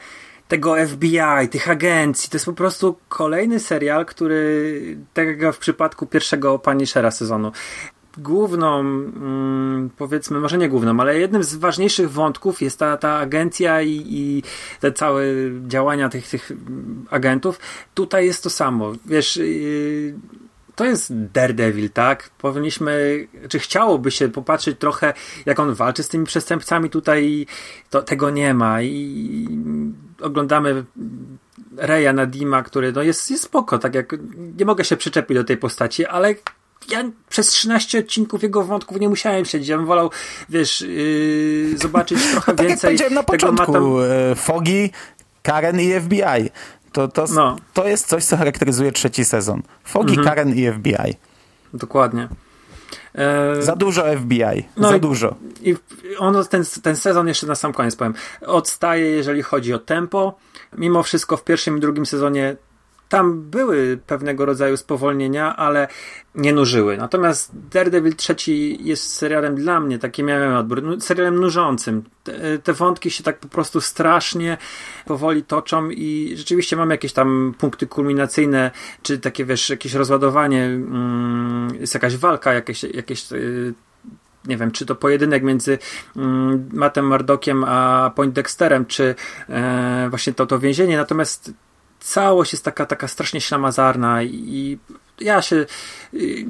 tego FBI, tych agencji. To jest po prostu kolejny serial, który, tak jak w przypadku pierwszego Punishera sezonu, główną, mm, powiedzmy, może nie główną, ale jednym z ważniejszych wątków jest ta, ta agencja i, i te całe działania tych, tych agentów. Tutaj jest to samo. Wiesz, yy, to jest Daredevil, tak? Powinniśmy, czy chciałoby się popatrzeć trochę, jak on walczy z tymi przestępcami, tutaj to, tego nie ma i oglądamy Reja Nadima, który no jest, jest spoko, tak jak nie mogę się przyczepić do tej postaci, ale ja przez 13 odcinków jego wątków nie musiałem siedzieć. Ja bym wolał, wiesz, yy, zobaczyć trochę
no, tak
więcej.
Jak na początku, tam... E, Fogi, Karen i FBI. To, to, no. to jest coś, co charakteryzuje trzeci sezon. Fogi, mhm. Karen i FBI.
Dokładnie.
E... Za dużo FBI. No za i, dużo.
I on, ten, ten sezon, jeszcze na sam koniec powiem, odstaje, jeżeli chodzi o tempo. Mimo wszystko w pierwszym i drugim sezonie tam były pewnego rodzaju spowolnienia, ale nie nużyły. Natomiast Daredevil trzeci jest serialem dla mnie, taki miałem odbór, serialem nużącym. Te, te, wątki się tak po prostu strasznie powoli toczą i rzeczywiście mam jakieś tam punkty kulminacyjne, czy takie, wiesz, jakieś rozładowanie, mm, jest jakaś walka, jakieś, jakieś y, nie wiem, czy to pojedynek między mm, Mattem Mardockiem a Point Dexterem, czy e, właśnie to, to więzienie, natomiast całość jest taka, taka strasznie ślamazarna i ja się y,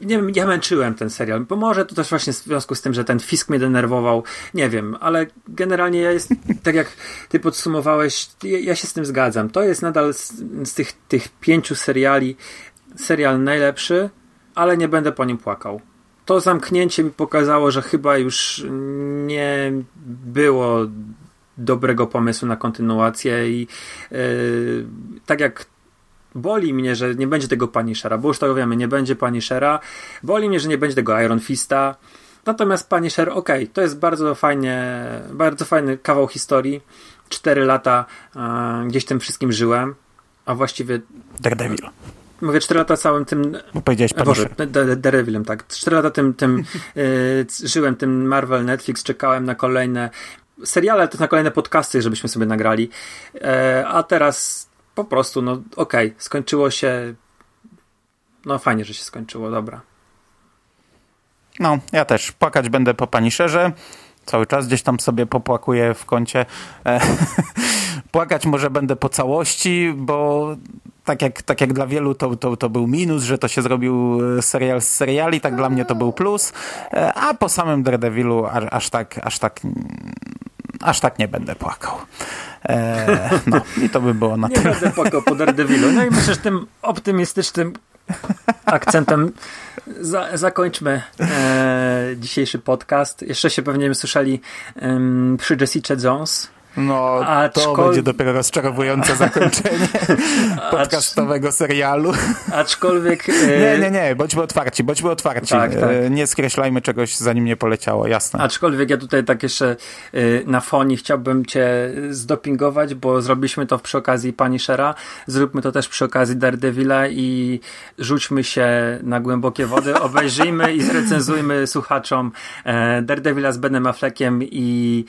nie wiem, ja męczyłem ten serial, bo może to też właśnie w związku z tym, że ten Fisk mnie denerwował, nie wiem, ale generalnie ja jest, (laughs) tak jak ty podsumowałeś, ja się z tym zgadzam. To jest nadal z, z tych, tych pięciu seriali serial najlepszy, ale nie będę po nim płakał. To zamknięcie mi pokazało, że chyba już nie było dobrego pomysłu na kontynuację i yy, tak jak boli mnie, że nie będzie tego Punishera, bo już to wiemy, nie będzie Punishera, boli mnie, że nie będzie tego Iron Fista, natomiast Punisher, ok, to jest bardzo fajnie, bardzo fajny kawał historii, cztery lata yy, gdzieś tym wszystkim żyłem, a właściwie
Daredevil.
Mówię 4 lata całym tym.
Bo powiedziałeś
E, Boże,
Punisher.
Darevilem, tak. 4 lata tym, tym (laughs) y, żyłem tym Marvel Netflix, czekałem na kolejne seriale, to na kolejne podcasty, żebyśmy sobie nagrali. E, a teraz po prostu, no okej, okay, skończyło się. No fajnie, że się skończyło, dobra.
No, ja też. Płakać będę po Punisherze. Cały czas gdzieś tam sobie popłakuję w kącie. E, (laughs) płakać może będę po całości, bo tak jak, tak jak dla wielu to, to, to był minus, że to się zrobił serial z seriali, tak dla mnie to był plus, e, a po samym Daredevilu aż, aż tak, aż tak aż tak nie będę płakał. E, no i to by było na
nie
tyle.
Nie będę płakał po Daredevilu. No i myślę, że tym optymistycznym akcentem za, zakończmy e, dzisiejszy podcast. Jeszcze się pewnie słyszeli e, przy Jessica Jones.
No, to będzie dopiero rozczarowujące (laughs) zakończenie podcastowego serialu.
Aczkolwiek... (laughs)
Nie, nie, nie, bądźmy otwarci, bądźmy otwarci. Tak, tak. Nie skreślajmy czegoś, zanim nie poleciało, jasne.
Aczkolwiek ja tutaj tak jeszcze na foni chciałbym cię zdopingować, bo zrobiliśmy to przy okazji Punishera, zróbmy to też przy okazji Daredevila i rzućmy się na głębokie wody, obejrzyjmy i zrecenzujmy słuchaczom Daredevila z Benem Affleckiem i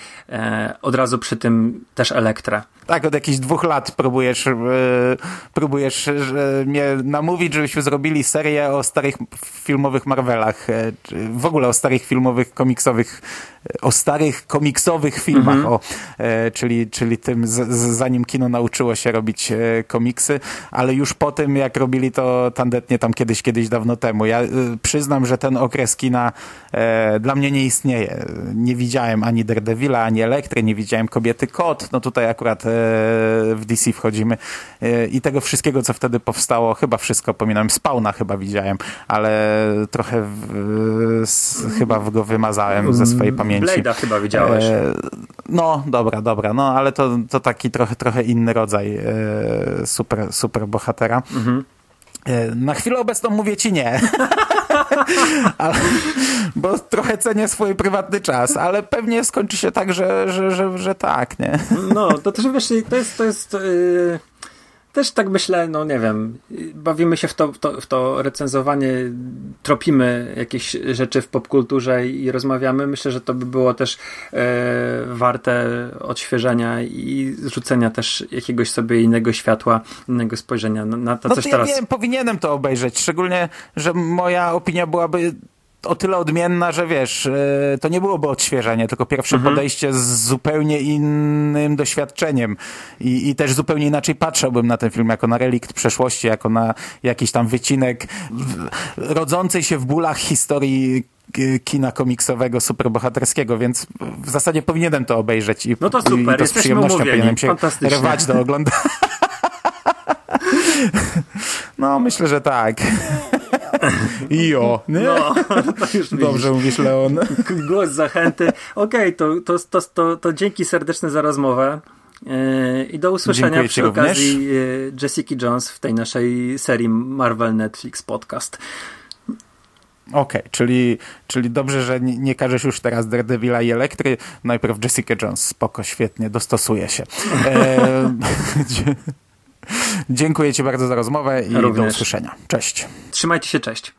od razu przy tym też Elektra.
Tak, od jakichś dwóch lat próbujesz, yy, próbujesz yy, mnie namówić, żebyśmy zrobili serię o starych filmowych Marvelach, yy, w ogóle o starych filmowych, komiksowych, o starych komiksowych filmach, mm -hmm. o, czyli, czyli tym, z, z, zanim kino nauczyło się robić komiksy, ale już po tym, jak robili to tandetnie tam kiedyś, kiedyś dawno temu. Ja przyznam, że ten okres kina dla mnie nie istnieje. Nie widziałem ani Daredevila, ani Elektry, nie widziałem Kobiety Kot, no tutaj akurat w DC wchodzimy i tego wszystkiego, co wtedy powstało, chyba wszystko pominąłem, Spawna chyba widziałem, ale trochę w, chyba go wymazałem ze swojej pamięci.
Blade'a chyba widziałeś. E,
no, dobra, dobra, no ale to, to taki trochę, trochę inny rodzaj e, super, super bohatera. Mhm. E, na chwilę obecną mówię ci nie. (laughs) ale, bo trochę cenię swój prywatny czas, ale pewnie skończy się tak, że, że, że, że tak, nie?
No, to też wiesz, to jest, to jest yy, też tak myślę, no nie wiem, bawimy się w to, w to, w to recenzowanie, tropimy jakieś rzeczy w popkulturze i rozmawiamy. Myślę, że to by było też e, warte odświeżenia i zrzucenia też jakiegoś sobie innego światła, innego spojrzenia na, na to,
no
coś
to
teraz.
Ja wiem, powinienem to obejrzeć, szczególnie, że moja opinia byłaby o tyle odmienna, że wiesz, to nie byłoby odświeżenie, tylko pierwsze mhm. podejście z zupełnie innym doświadczeniem I, i też zupełnie inaczej patrzyłbym na ten film, jako na relikt przeszłości, jako na jakiś tam wycinek rodzącej się w bólach historii kina komiksowego, superbohaterskiego, więc w zasadzie powinienem to obejrzeć i,
no to super,
i to z przyjemnością powinienem się rwać do oglądania. (laughs) (laughs) No, myślę, że tak. Jo, nie? No, (laughs) to już Dobrze mówisz, Leon.
Głos zachęty. Okej, okay, to, to, to, to, to dzięki serdeczne za rozmowę. E, I do usłyszenia
Dziękuję
przy okazji również. Jessica Jones w tej naszej serii Marvel Netflix podcast.
Okej, okay, czyli, czyli dobrze, że nie, nie każesz już teraz Daredevila i Elektry. Najpierw Jessica Jones. Spoko, świetnie, dostosuje się. E, (laughs) Dziękuję Ci bardzo za rozmowę i Również. do usłyszenia. Cześć.
Trzymajcie się, cześć.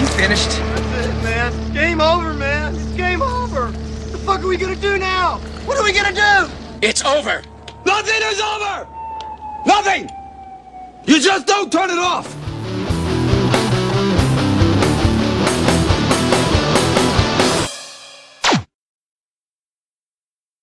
You finished? That's it, man. Game over, man. It's game over. What the fuck are we gonna do now? What are we gonna do? It's over. Nothing is over. Nothing. You just don't turn it off.